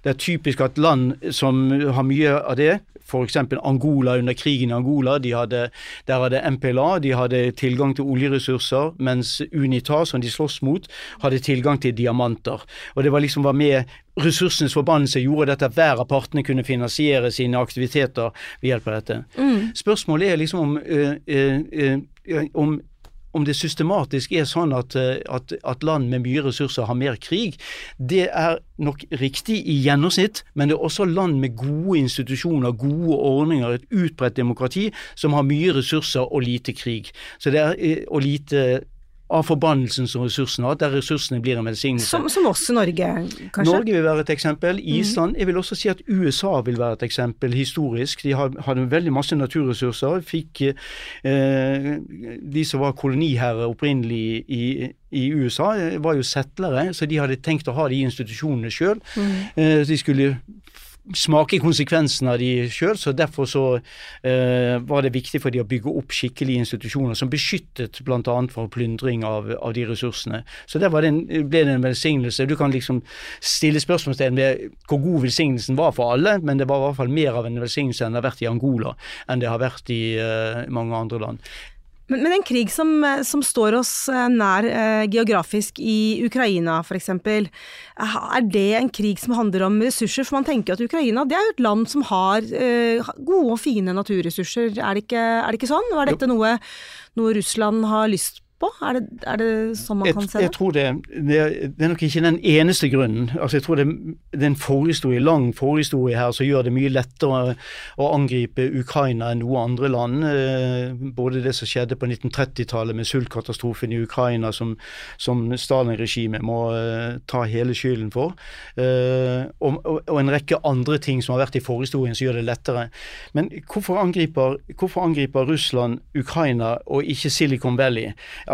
Det er typisk at land som har mye av det, f.eks. Angola under krigen i Angola. De hadde, der hadde MPLA de hadde tilgang til oljeressurser, mens UNITA, som de slåss mot, hadde tilgang til diamanter. Og Det var liksom var med ressursenes forbannelse gjorde dette at hver av partene kunne finansiere sine aktiviteter ved hjelp av dette. Mm. Spørsmålet er liksom om, øh, øh, øh, om om det systematisk er sånn at, at, at, land med mye ressurser har mer krig, det er nok riktig i gjennomsnitt, men det er også land med gode institusjoner, gode ordninger, et utbredt demokrati, som har mye ressurser og lite krig. Så det er, og lite av forbannelsen som ressursene har, der ressursene blir en velsignelse. Som, som oss i Norge, kanskje? Norge vil være et eksempel. Mhm. Island. Jeg vil også si at USA vil være et eksempel historisk. De hadde veldig masse naturressurser. Fikk eh, De som var koloniherrer opprinnelig i, i USA, var jo settlere, så de hadde tenkt å ha de institusjonene sjøl. Mm. Eh, de skulle smake konsekvensen av de sjøl, så derfor så eh, var det viktig for de å bygge opp skikkelige institusjoner som beskyttet bl.a. for plyndring av, av, de ressursene. Så der det en, ble det en velsignelse. Du kan liksom stille spørsmålstegn ved hvor god velsignelsen var for alle, men det var i hvert fall mer av en velsignelse enn det har vært i Angola, enn det har vært i eh, mange andre land. Men, men, en krig som, som, står oss eh, nær eh, geografisk i Ukraina f.eks., er det en krig som handler om ressurser? For man tenker at Ukraina det er jo et land som har eh, gode og fine naturressurser, er det ikke, er det ikke sånn? Og er dette noe, noe Russland har lyst på? Er det, er det sånn man jeg, kan se det? Jeg tror det, det, det, er nok ikke den eneste grunnen. Altså jeg tror det, det er en forhistorie, lang forhistorie her som gjør det mye lettere å angripe Ukraina enn noe andre land. Eh, både det som skjedde på 1930-tallet med sultkatastrofen i Ukraina, som, som Stalin-regimet må uh, ta hele skylden for, og, og, og, en rekke andre ting som har vært i forhistorien som gjør det lettere. Men hvorfor angriper, hvorfor angriper Russland Ukraina og ikke Silicon Valley?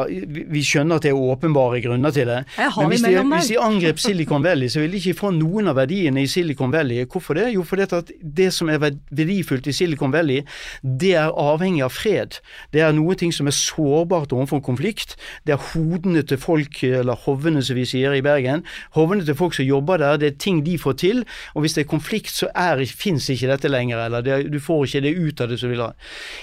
Ja, vi skjønner at det er åpenbare grunner til det. Men hvis de, hvis de, angrep Silicon Valley, så vil de ikke få noen av verdiene i Silicon Valley. Hvorfor det? Jo, fordi at det som er verdifullt i Silicon Valley, det er avhengig av fred. Det er noe ting som er sårbart overfor konflikt. Det er hodene til folk, eller hovene som vi sier i Bergen. Hovene til folk som jobber der, det er ting de får til. Og hvis det er konflikt, så fins ikke dette lenger, eller det, du får ikke det ut av det som vil ha.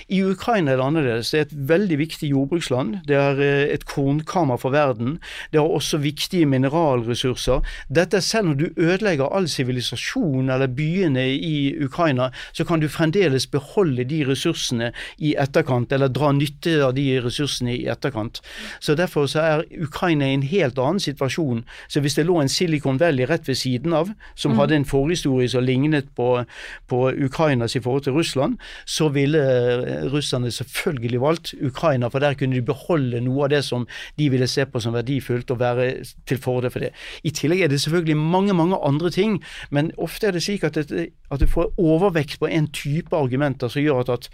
I Ukraina er det annerledes. Det er et veldig viktig jordbruksland. Det er være et kornkammer for verden. Det har også viktige mineralressurser. Dette Selv om du ødelegger all sivilisasjon eller byene i Ukraina, så kan du fremdeles beholde de ressursene i etterkant, eller dra nytte av de ressursene i etterkant. Så Derfor så er Ukraina i en helt annen situasjon. Så Hvis det lå en Silicon Valley rett ved siden av, som hadde en forhistorie som lignet på, på Ukrainas i forhold til Russland, så ville eh, russerne selvfølgelig valgt Ukraina, for der kunne de beholde noe av det som de ville se på som verdifullt og være til fordel for det. I tillegg er det selvfølgelig mange mange andre ting, men ofte er det slik at, at du får overvekt på en type argumenter som gjør at, at,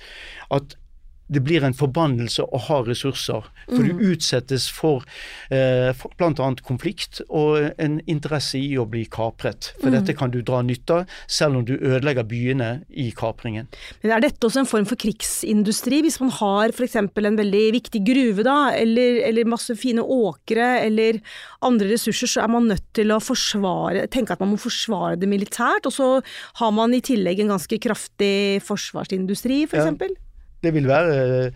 at det blir en forbannelse å ha ressurser. For du utsettes for, eh, for bl.a. konflikt og en interesse i å bli kapret. For dette kan du dra nytte av, selv om du ødelegger byene i kapringen. Men er dette også en form for krigsindustri, hvis man har f.eks. en veldig viktig gruve, da, eller, eller masse fine åkre, eller andre ressurser, så er man nødt til å forsvare, tenke at man må forsvare det militært, og så har man i tillegg en ganske kraftig forsvarsindustri, f.eks.? Ja. Det vil være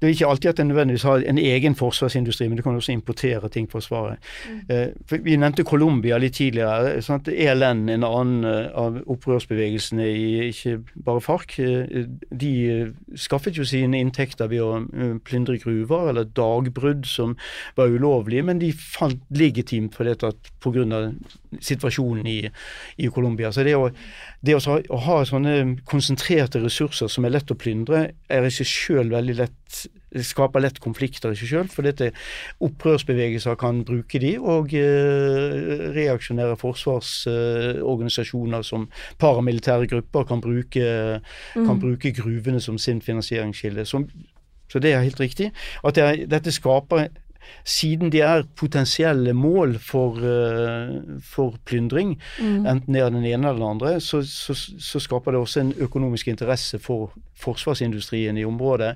Det er ikke alltid at en nødvendigvis har en egen forsvarsindustri, men du kan også importere ting for Svaret. Mm. for vi nevnte Colombia litt tidligere. Sånn at ELN, en annen eh, av opprørsbevegelsene i ikke bare FARC, eh, de eh, skaffet jo sine inntekter ved å eh, plyndre gruver, eller dagbrudd som var ulovlige, men de fant legitimt for dette pga. situasjonen i, i Colombia. Så det å, det å, ha- å ha sånne konsentrerte ressurser som er lett å plyndre, er i seg sjøl veldig lett skaper lett konflikter i seg sjøl, for dette opprørsbevegelser kan bruke de, og eh, reaksjonære forsvarsorganisasjoner som paramilitære grupper kan bruke, kan bruke gruvene som sin finansieringskilde. Så, så det er helt riktig. At det er, dette skaper siden de er potensielle mål for, eh, for plyndring, enten det er den ene eller den andre, så, så, så skaper det også en økonomisk interesse for forsvarsindustrien i området,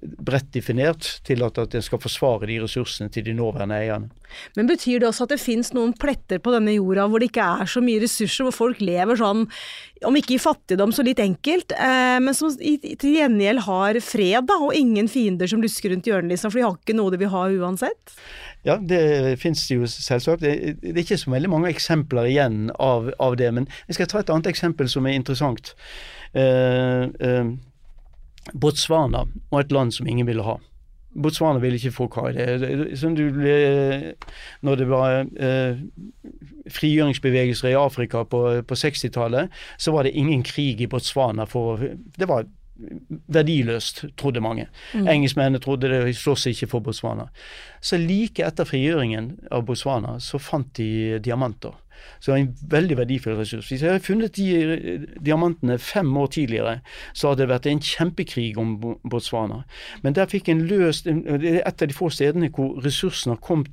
bredt definert, til at, at den skal forsvare de ressursene til de nåværende eierne. Men betyr det også at det finnes noen pletter på denne jorda hvor det ikke er så mye ressurser, hvor folk lever sånn, om ikke i fattigdom, så litt enkelt, eh, men som i, til gjengjeld har fred, da, og ingen fiender som lusker rundt hjørnet, liksom, for de har ikke noe de vil ha uansett? Ja, det det jo selvsagt. Det, det er ikke så veldig mange eksempler igjen av, av det. Men jeg skal ta et annet eksempel som er interessant. Eh, eh, Botswana var et land som ingen ville ha. Botswana ville ikke folk ha det. Som du, ble- når det var eh, frigjøringsbevegelser i Afrika på, på 60-tallet, så var det ingen krig i Botswana. For, det var verdiløst, trodde mange. Engelskmennene trodde det, de sloss ikke for Botswana. Så like etter frigjøringen av Botswana, så fant de diamanter. Så en veldig verdifull ressurs. Hvis jeg hadde funnet de eh, diamantene fem år tidligere, så hadde det vært en kjempekrig om Botswana. Men der fikk en løst en- Det er et av de få stedene hvor ressursene har kommet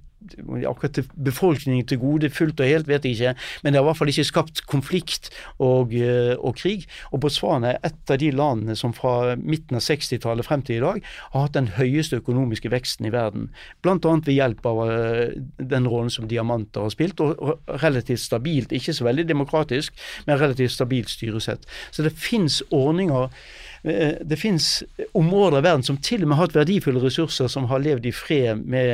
akkurat befolkningen til gode fullt og helt, vet jeg ikke, men det har i hvert fall ikke skapt konflikt og, eh, og krig. Og Botswana er et av de landene som fra midten av 60-tallet frem til i dag har hatt den høyeste økonomiske veksten i verden. Bl.a. ved hjelp av eh, den rollen som diamanter har spilt, og, relativt stabilt, ikke så veldig demokratisk, men relativt stabilt styresett. Så det fins ordninger det finnes områder i verden som til og med har hatt verdifulle ressurser som har levd i fred med,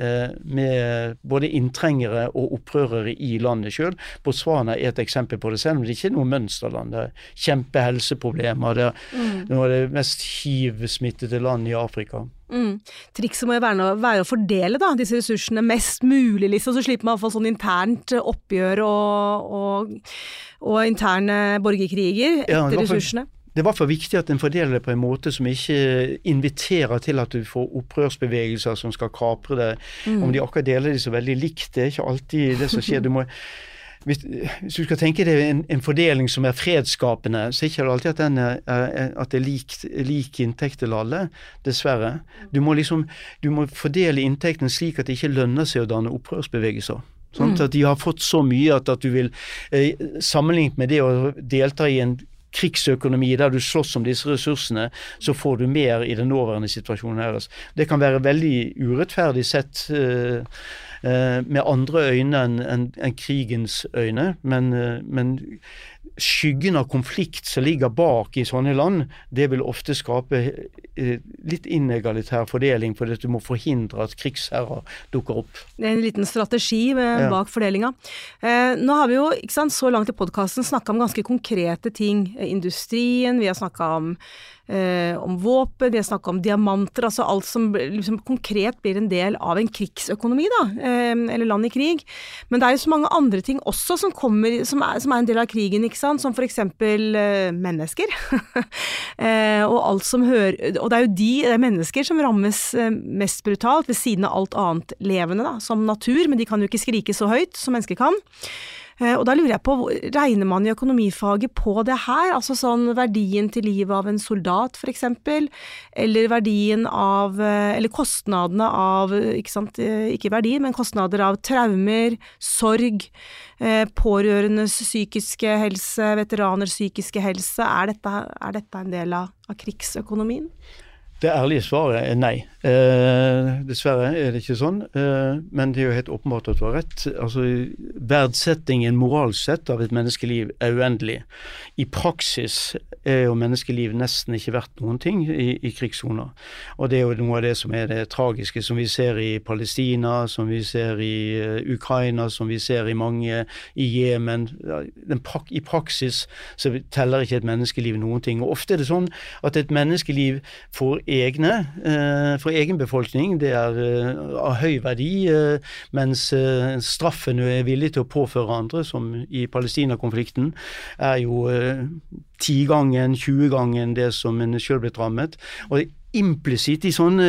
eh, med både inntrengere og opprørere i landet sjøl. Botswana er et eksempel på det, selv om det ikke er noe mønsterland. Det er kjempehelseproblemer. Det er noe av det mest hiv-smittede landet i Afrika. Mm. Trikset må jo være, være å fordele da, disse ressursene mest mulig, liksom, så slipper man iallfall sånn internt oppgjør og, og, og interne borgerkriger etter ja, ressursene. Det er i hvert fall viktig at en fordeler det på en måte som ikke inviterer til at du får opprørsbevegelser som skal kapre det. Om de akkurat deler de så veldig likt, det er ikke alltid det som skjer. Du må, hvis, hvis du skal tenke deg en, en fordeling som er fredsskapende, så er det ikke alltid at, den er, at det er lik, lik inntekt til alle, dessverre. Du må liksom du må fordele inntekten slik at det ikke lønner seg å danne opprørsbevegelser. Sånn at de har fått så mye at, at du vil eh, Sammenlignet med det å delta i en krigsøkonomi der du slåss om disse ressursene, så får du mer i den nåværende situasjonen deres. Det kan være veldig urettferdig sett eh, eh, med andre øyne enn krigens øyne, men, eh, men skyggen av konflikt som ligger bak i sånne land, det vil ofte skape eh, litt inegalitær fordeling, fordi du må forhindre at krigsherrer dukker opp. Det er en liten strategi bak Ja. fordelinga. Eh, nå har vi jo sant, så langt i podkasten snakka om ganske konkrete ting. Eh, Industrien, vi har snakka om, eh, om våpen, vi har snakka om diamanter. Altså alt som liksom, konkret blir en del av en krigsøkonomi, da. Eh, eller land i krig. Men det er jo så mange andre ting også som, kommer, som, er, som er en del av krigen, ikke sant. Som eksempel eh, mennesker. [laughs] eh, og alt som hører Og det er jo de, det er mennesker som rammes eh, mest brutalt, ved siden av alt annet levende, da, som natur, men de kan jo ikke skrike så høyt som mennesker kan. Eh, Og da lurer jeg på, regner man i økonomifaget på det her? Altså sånn verdien til livet av en soldat, eksempel, eller verdien av, eh, eller kostnadene av, ikke sant, eh, ikke verdien, men kostnader av traumer, sorg, pårørendes psykiske helse, veteraners psykiske helse. Er dette, er dette en del av, av krigsøkonomien? Det ærlige svaret er nei. Eh, dessverre er det ikke sånn, eh, men det er jo helt åpenbart at du har rett. Altså, Verdsettingen moralsk sett av et menneskeliv er uendelig. I praksis er jo menneskeliv nesten ikke verdt noen ting i, i krigssoner. Og det er jo noe av det som er det tragiske, som vi ser i Palestina, som vi ser i eh, Ukraina, som vi ser i mange i Jemen. Prak I praksis så teller ikke et menneskeliv noen ting. Og ofte er det sånn at et menneskeliv får egne, eh, for egen befolkning, det er eh, av høy verdi, eh, mens straffen du er villig til å påføre andre, som i Palestina-konflikten, er jo tigangen, tjuegangen det som en sjøl blitt rammet. Og Implisitt i sånne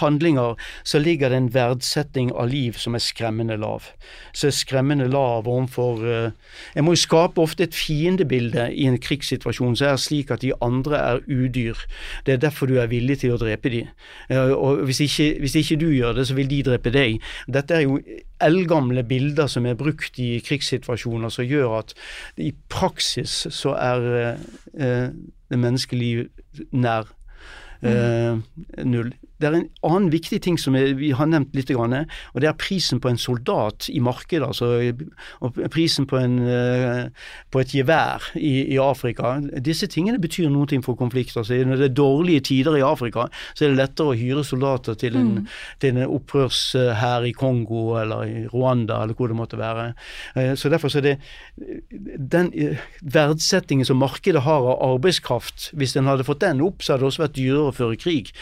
handlinger så ligger det en verdsetting av liv som er skremmende lav. Så er skremmende lav overfor eh, Jeg må jo skape ofte et fiendebilde i en krigssituasjon som er slik at de andre er udyr. Det er derfor du er villig til å drepe dem. Eh, Og hvis ikke, hvis ikke du gjør det, så vil de drepe deg. Dette er jo eldgamle bilder som er brukt i krigssituasjoner, som gjør at i praksis så er eh, det menneskelige nær null. Det er en annen viktig ting som vi har nevnt litt, og det er prisen på en soldat i markedet. Altså, og prisen på, en, eh, på et gevær i, i Afrika. Disse tingene betyr noe for konflikter. Altså, når det er dårlige tider i Afrika, så er det lettere å hyre soldater til en, til en opprørshær i Kongo eller i Rwanda eller hvor det måtte være. Eh, Så derfor så er det den eh, verdsettingen som markedet har av arbeidskraft, hvis en hadde fått den opp, så hadde det også vært dyrere å føre krig.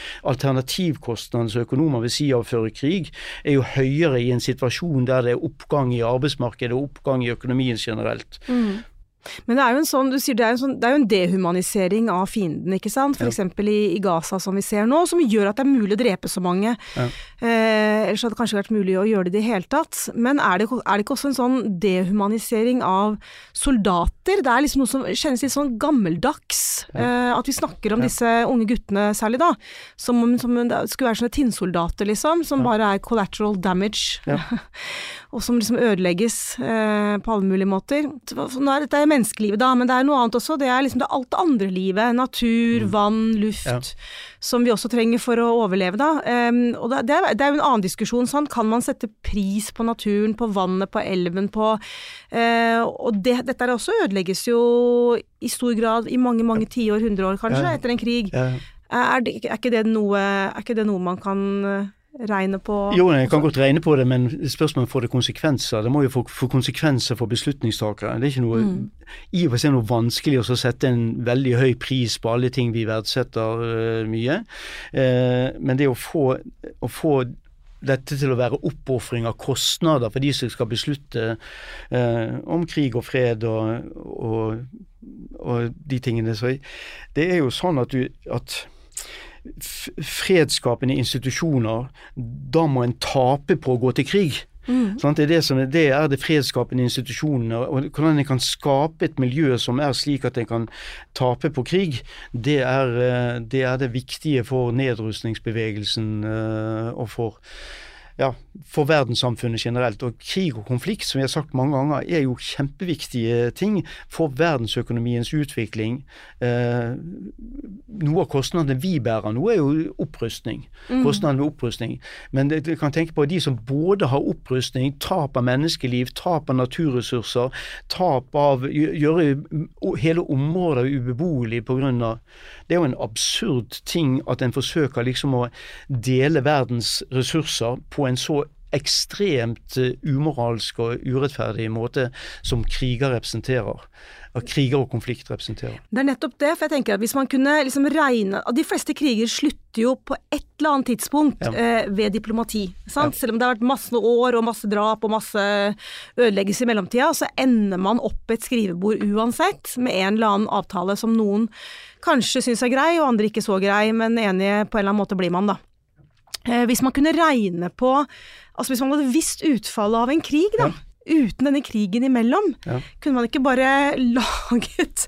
Alternativkostnadene som økonomer vil si av å krig, er jo høyere i en situasjon der det er oppgang i arbeidsmarkedet og oppgang i økonomien generelt. Men det er jo en sånn, du sier det er, en sånn, det er jo en dehumanisering av fienden, ikke sant. For Ja. i, i Gaza som vi ser nå, som gjør at det er mulig å drepe så mange. Ja. Eh, ellers hadde det kanskje vært mulig å gjøre det i det hele tatt. Men er det, er det ikke også en sånn dehumanisering av soldater? Det er liksom noe som kjennes litt sånn gammeldags. Eh, at vi snakker om disse unge guttene særlig, da. Som om som om det skulle være sånne tinnsoldater, liksom. Som bare er collateral damage. [laughs] Og som liksom ødelegges eh, på alle mulige måter. Så, så nå er, dette er menneskelivet, da, men det er noe annet også. Det er liksom det alt det andre livet. Natur, vann, luft. Ja. Som vi også trenger for å overleve, da. Um, og det, er, det er jo en annen diskusjon. Sant? Kan man sette pris på naturen, på vannet, på elven, på uh, Og det, dette er også ødelegges jo i stor grad i mange, mange tiår, hundre år kanskje, Ja. etter en krig. Ja. Er, det, er, ikke det noe, er ikke det noe man kan eh, regne på? Jo, jeg kan godt regne på det, men spørsmålet får det konsekvenser. Det må jo få, få konsekvenser for beslutningstakere. Det er ikke noe i og for seg noe vanskelig å sette en veldig høy pris på alle ting vi verdsetter uh, mye. Uh, men det å få, å få dette til å være oppofring av kostnader for de som skal beslutte eh, om krig og fred og, og, og de tingene. Så det er jo sånn at du at fredsskapende institusjoner, da må en tape på å gå til krig. Sant? Det, er det, som det er det fredsskapende institusjonene. og Hvordan en kan skape et miljø som er slik at en kan tape på krig, det er, eh, det, er det viktige for nedrustningsbevegelsen eh, og for ja, for verdenssamfunnet generelt. Og krig og konflikt, som vi har sagt mange ganger, er jo kjempeviktige ting for verdensøkonomiens utvikling. Eh, noe av kostnadene vi bærer nå, er jo opprustning. Kostnadene ved opprustning. Men det, du kan tenke på de som både har opprustning, tap av menneskeliv, tap av naturressurser, tap av Gjøre hele områder ubeboelige pga. Det er jo en absurd ting at en forsøker liksom å dele verdens ressurser på en så ekstremt uh, umoralsk og urettferdig måte som kriger representerer. Og kriger og konflikt representerer. Det er nettopp det, for jeg tenker at hvis man kunne liksom regne De fleste kriger slutter jo på et eller annet tidspunkt Ja. eh, ved diplomati. Sant? Selv om det har vært masse år og masse drap og masse ødeleggelse i mellomtida, så ender man opp et skrivebord uansett med en eller annen avtale som noen kanskje syns er grei, og andre ikke så grei, men enige på en eller annen måte blir man, da. Eh, hvis man kunne regne på Altså hvis man hadde visst utfallet av en krig, da. Uten denne krigen imellom, Ja. kunne man ikke bare [laughs] laget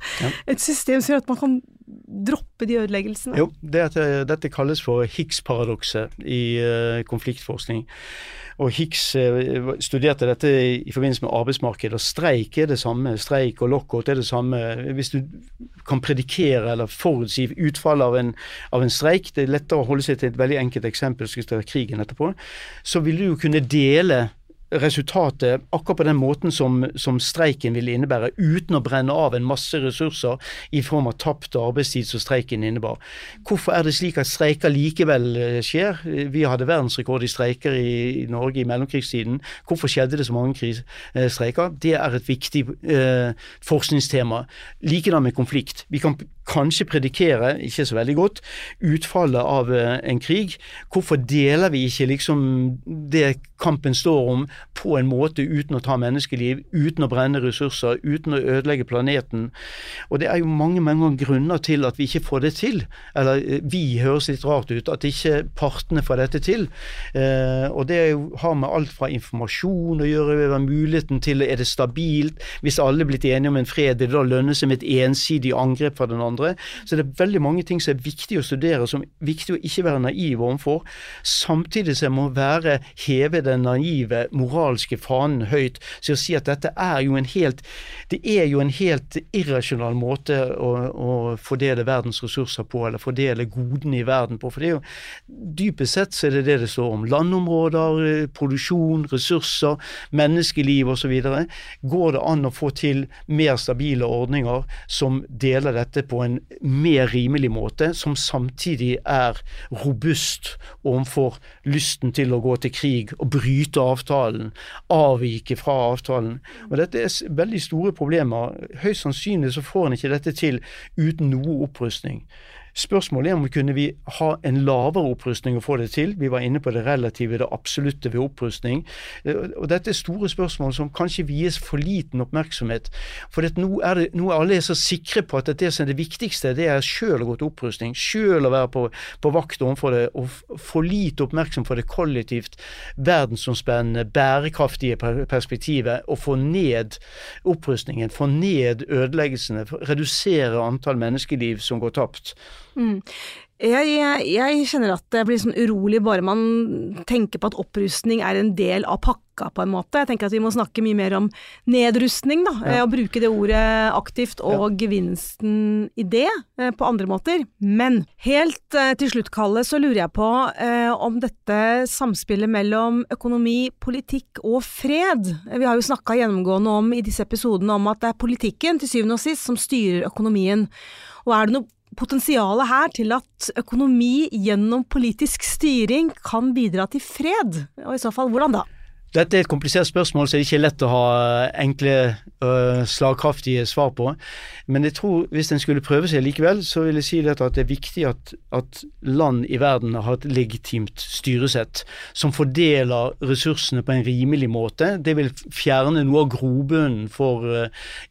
et system som gjør at man kan droppe de ødeleggelsene? Jo, det eh, dette kalles for Higgs-paradokset i eh, konfliktforskning. Og Higgs eh, studerte dette i, forbindelse med arbeidsmarkedet, og streik er det samme. Streik og lockout er det samme. Hvis du kan predikere eller forutsi utfallet av en, av en streik, det er lettere å holde seg til et veldig enkelt eksempel, skal vi krigen etterpå, så vil du jo kunne dele resultatet akkurat på den måten som, som streiken ville innebære, uten å brenne av en masse ressurser i form av tapt arbeidstid som streiken innebar. Hvorfor er det slik at streiker likevel eh, skjer? Vi hadde verdensrekord i streiker i, Norge i mellomkrigstiden. Hvorfor skjedde det så mange eh, streiker? Det er et viktig eh, forskningstema. Likedan med konflikt. Vi kan kanskje predikere, ikke så veldig godt, utfallet av eh, en krig. Hvorfor deler vi ikke liksom det kampen står om på en måte uten å ta menneskeliv, uten å brenne ressurser, uten å ødelegge planeten? Og det er jo mange mange grunner til at vi ikke får det til. Eller eh, vi høres litt rart ut, at ikke partene får dette til. Eh, og det har med alt fra informasjon å gjøre, muligheten til er det stabilt. Hvis alle er blitt enige om en fred, vil det da lønne seg med et ensidig angrep fra den andre? Så det er veldig mange ting som er viktig å studere, som er viktig å ikke være naiv overfor. Samtidig som jeg må være heve den naive moralske fanen høyt. Så å si at dette er jo en helt Det er jo en helt irrasjonal måte å, å fordele verdens ressurser på, eller fordele godene i verden på. For det er jo dypest sett så er det det det står om. Landområder, produksjon, ressurser, menneskeliv osv. Går det an å få til mer stabile ordninger som deler dette på en mer rimelig måte, som samtidig er robust overfor lysten til å gå til krig og bryte avtalen, avvike fra avtalen. Og Dette er veldig store problemer. Høyst sannsynlig så får en ikke dette til uten noe opprustning. Spørsmålet er om vi kunne vi ha en lavere opprustning og få det til. Vi var inne på det relative, det absolutte ved opprustning. Eh, Og Dette er store spørsmål som kanskje vies for liten oppmerksomhet. For nå, er det, nå er alle så sikre på at det som er det viktigste, det er sjøl å gå til opprustning. Sjøl å være på, på vakt overfor det, og for lite oppmerksom for det kollektivt verdensomspennende, bærekraftige perspektivet. Og få ned opprustningen, få ned ødeleggelsene, redusere antall menneskeliv som går tapt. Jeg, jeg, jeg kjenner at jeg blir sånn urolig bare man tenker på at opprustning er en del av pakka, på en måte. Jeg tenker at vi må snakke mye mer om nedrustning, da, Ja. og bruke det ordet aktivt, og gevinsten i det eh, på andre måter. Men helt eh, til slutt, Kalle, så lurer jeg på eh, om dette samspillet mellom økonomi, politikk og fred. Vi har jo snakka gjennomgående om i disse episodene om at det er politikken til syvende og sist som styrer økonomien. Og er det noe potensialet her til at økonomi gjennom politisk styring kan bidra til fred? Og i så fall, hvordan da? Dette er et komplisert spørsmål, så det er ikke lett å ha enkle, slagkraftige svar på. Men jeg tror hvis en skulle prøve seg likevel, så vil jeg si at det er viktig at, at land i verden har et legitimt styresett som fordeler ressursene på en rimelig måte. Det vil fjerne noe av grobunnen for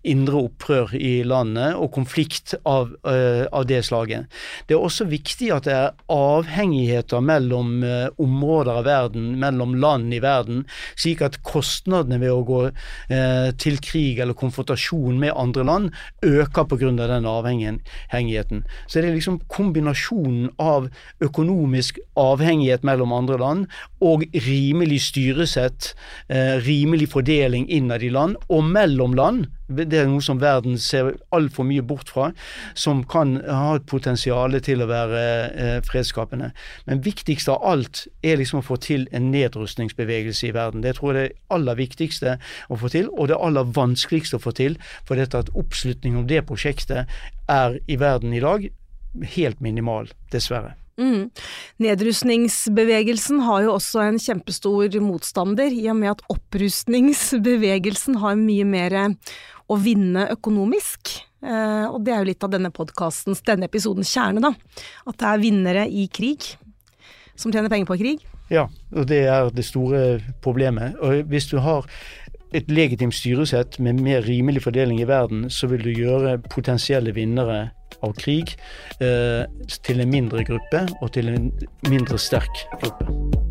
indre opprør i landet og konflikt av, av det slaget. Det er også viktig at det er avhengigheter mellom områder av verden, mellom land i verden. Slik at kostnadene ved å gå eh, til krig eller konfrontasjon med andre land øker pga. den avhengigheten. Så det er liksom kombinasjonen av økonomisk avhengighet mellom andre land og rimelig styresett, eh, rimelig fordeling innad i land og mellom land det er noe som verden ser altfor mye bort fra, som kan ha et potensial til å være eh, fredsskapende. Men viktigst av alt er liksom å få til en nedrustningsbevegelse i verden. Det tror jeg er det aller viktigste å få til, og det aller vanskeligste å få til. For dette at oppslutning om det prosjektet er i verden i dag helt minimal, dessverre. Mm. Nedrustningsbevegelsen har jo også en kjempestor motstander, i og med at opprustningsbevegelsen har mye mer å vinne økonomisk. Eh, og det er jo litt av denne podkastens, denne episodens kjerne, da. At det er vinnere i krig som tjener penger på krig. Ja, og det er det store problemet. Og hvis du har et legitimt styresett med mer rimelig fordeling i verden, så vil du gjøre potensielle vinnere av krig eh, til en mindre gruppe og til en mindre sterk gruppe.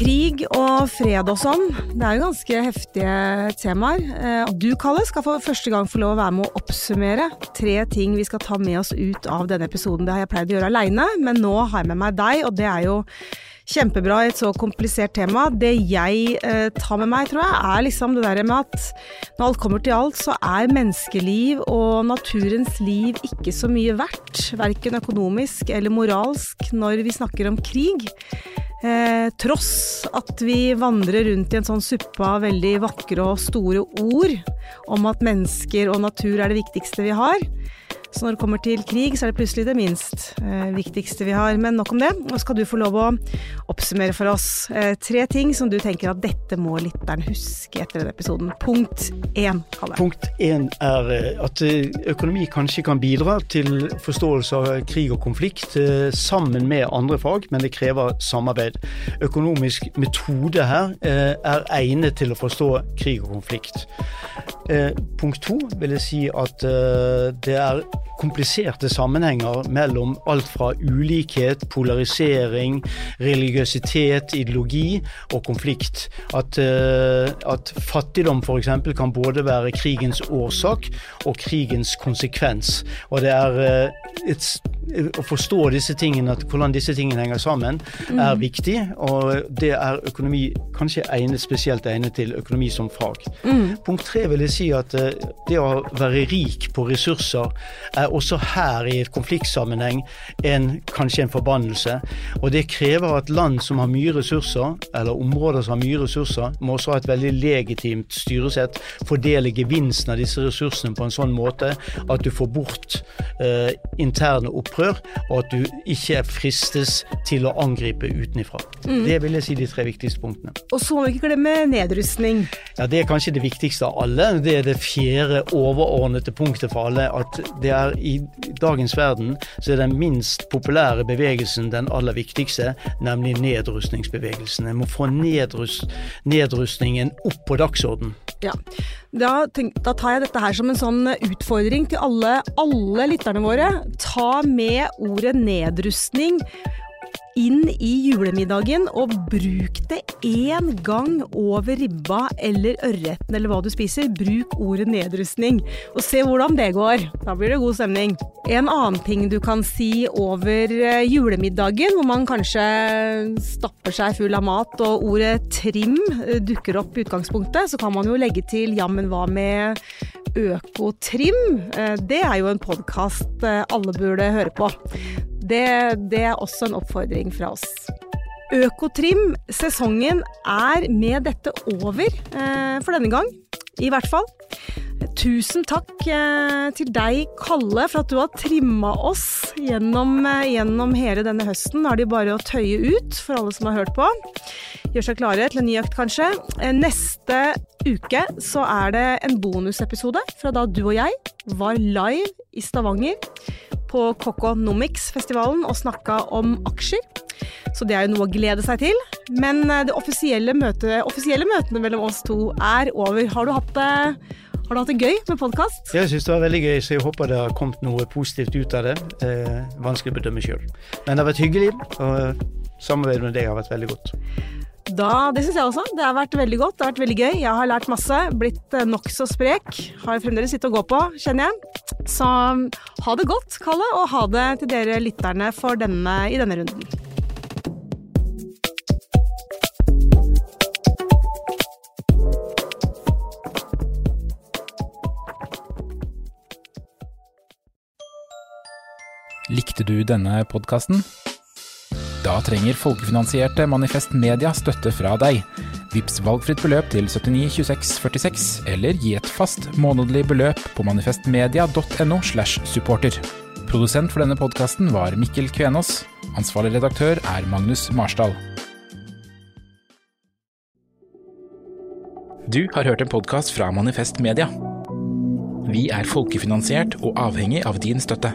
Krig og fred og sånn, det er jo ganske heftige temaer. Eh, du, Kalle, skal for første gang få lov å være med å oppsummere tre ting vi skal ta med oss ut av denne episoden. Det har jeg pleid å gjøre aleine, men nå har jeg med meg deg, og det er jo kjempebra i et så komplisert tema. Det jeg eh, tar med meg, tror jeg, er liksom det der med at når alt kommer til alt, så er menneskeliv og naturens liv ikke så mye verdt. Verken økonomisk eller moralsk når vi snakker om krig. Eh, tross at vi vandrer rundt i en sånn suppe av veldig vakre og store ord om at mennesker og natur er det viktigste vi har, så når det kommer til krig, så er det plutselig det minst eh, viktigste vi har. Men nok om det. Nå skal du få lov å oppsummere for oss eh, tre ting som du tenker at dette må lytteren huske etter denne episoden. Punkt én, Kalle. Punkt én er eh, at eh, økonomi kanskje kan bidra til forståelse av krig og konflikt eh, sammen med andre fag, men det krever samarbeid. Økonomisk metode her eh, er egnet til å forstå krig og konflikt. punkt to vil jeg si at det er kompliserte sammenhenger mellom alt fra ulikhet, polarisering, religiøsitet, ideologi og konflikt. At, uh, at fattigdom f.eks. kan både være krigens årsak og krigens konsekvens. Og det er uh, et, å forstå disse tingene, at hvordan disse tingene henger sammen, er mm. viktig. Og det er økonomi kanskje egnet, spesielt egnet til økonomi som fag. Mm. Punkt tre vil jeg si at det å være rik på ressurser er også her i et konfliktsammenheng en, kanskje en forbannelse. Og det krever at land som har mye ressurser, eller områder som har mye ressurser, må også ha et veldig legitimt styresett, fordele gevinsten av disse ressursene på en sånn måte at du får bort eh, interne opprør, og at du ikke fristes til å angripe utenifra. Mm. Det vil jeg si de tre viktigste punktene. Og så må vi ikke glemme nedrustning. Ja, Det er kanskje det viktigste av alle. Det er det fjerde overordnede punktet for alle. At det er i dagens verden så er den minst populære bevegelsen den aller viktigste, nemlig nedrustningsbevegelsen. En må få nedrust, nedrustningen opp på dagsorden. Ja, da, tenk, da, tar jeg dette her som en sånn utfordring til alle, alle lytterne våre. Ta med ordet nedrustning inn i julemiddagen, og bruk det én gang over ribba eller ørreten eller hva du spiser. Bruk ordet nedrustning, og se hvordan det går. Da blir det god stemning. En annen ting du kan si over eh, julemiddagen, hvor man kanskje stapper seg full av mat, og ordet trim eh, dukker opp i utgangspunktet, så kan man jo legge til jammen hva med Økotrim? Eh, det er jo en podkast alle burde høre på. Det, det er også en oppfordring fra oss. Økotrim, sesongen er med dette over eh, for denne gang. I hvert fall. Tusen takk eh, til deg, Kalle, for at du har trimma oss gjennom, eh, gjennom, hele denne høsten. Nå er det bare å tøye ut for alle som har hørt på. Gjør seg klare til en ny økt, kanskje. Eh, neste uke så er det en bonusepisode fra da du og jeg var live i Stavanger på Kokonomics-festivalen og snakka om aksjer. Så det er jo noe å glede seg til. Men det offisielle, møte, offisielle møtene mellom oss to er over. Har du hatt det Har du hatt det gøy med podkast? Jeg syns det var veldig gøy, så jeg håper det har kommet noe positivt ut av det. Eh, vanskelig å bedømme sjøl. Men det har vært hyggelig, og samarbeidet med deg har vært veldig godt. Da, Det syns jeg også. Det har vært veldig godt. Det har vært veldig gøy. Jeg har lært masse. Blitt eh, nokså sprek. Har fremdeles litt å gå på, kjenner jeg. Så ha det godt, Kalle, og ha det til dere lytterne for denne, i denne runden. Likte du denne podkasten? Da trenger folkefinansierte Manifest Media støtte fra deg. Vips valgfritt beløp til 79 26 46, eller gi et fast månedlig beløp på manifestmedia.no slash supporter. Produsent for denne podkasten var Mikkel Kvenås. Ansvarlig redaktør er Magnus Marsdal. Du har hørt en podkast fra Manifest Media. Vi er folkefinansiert og avhengig av din støtte.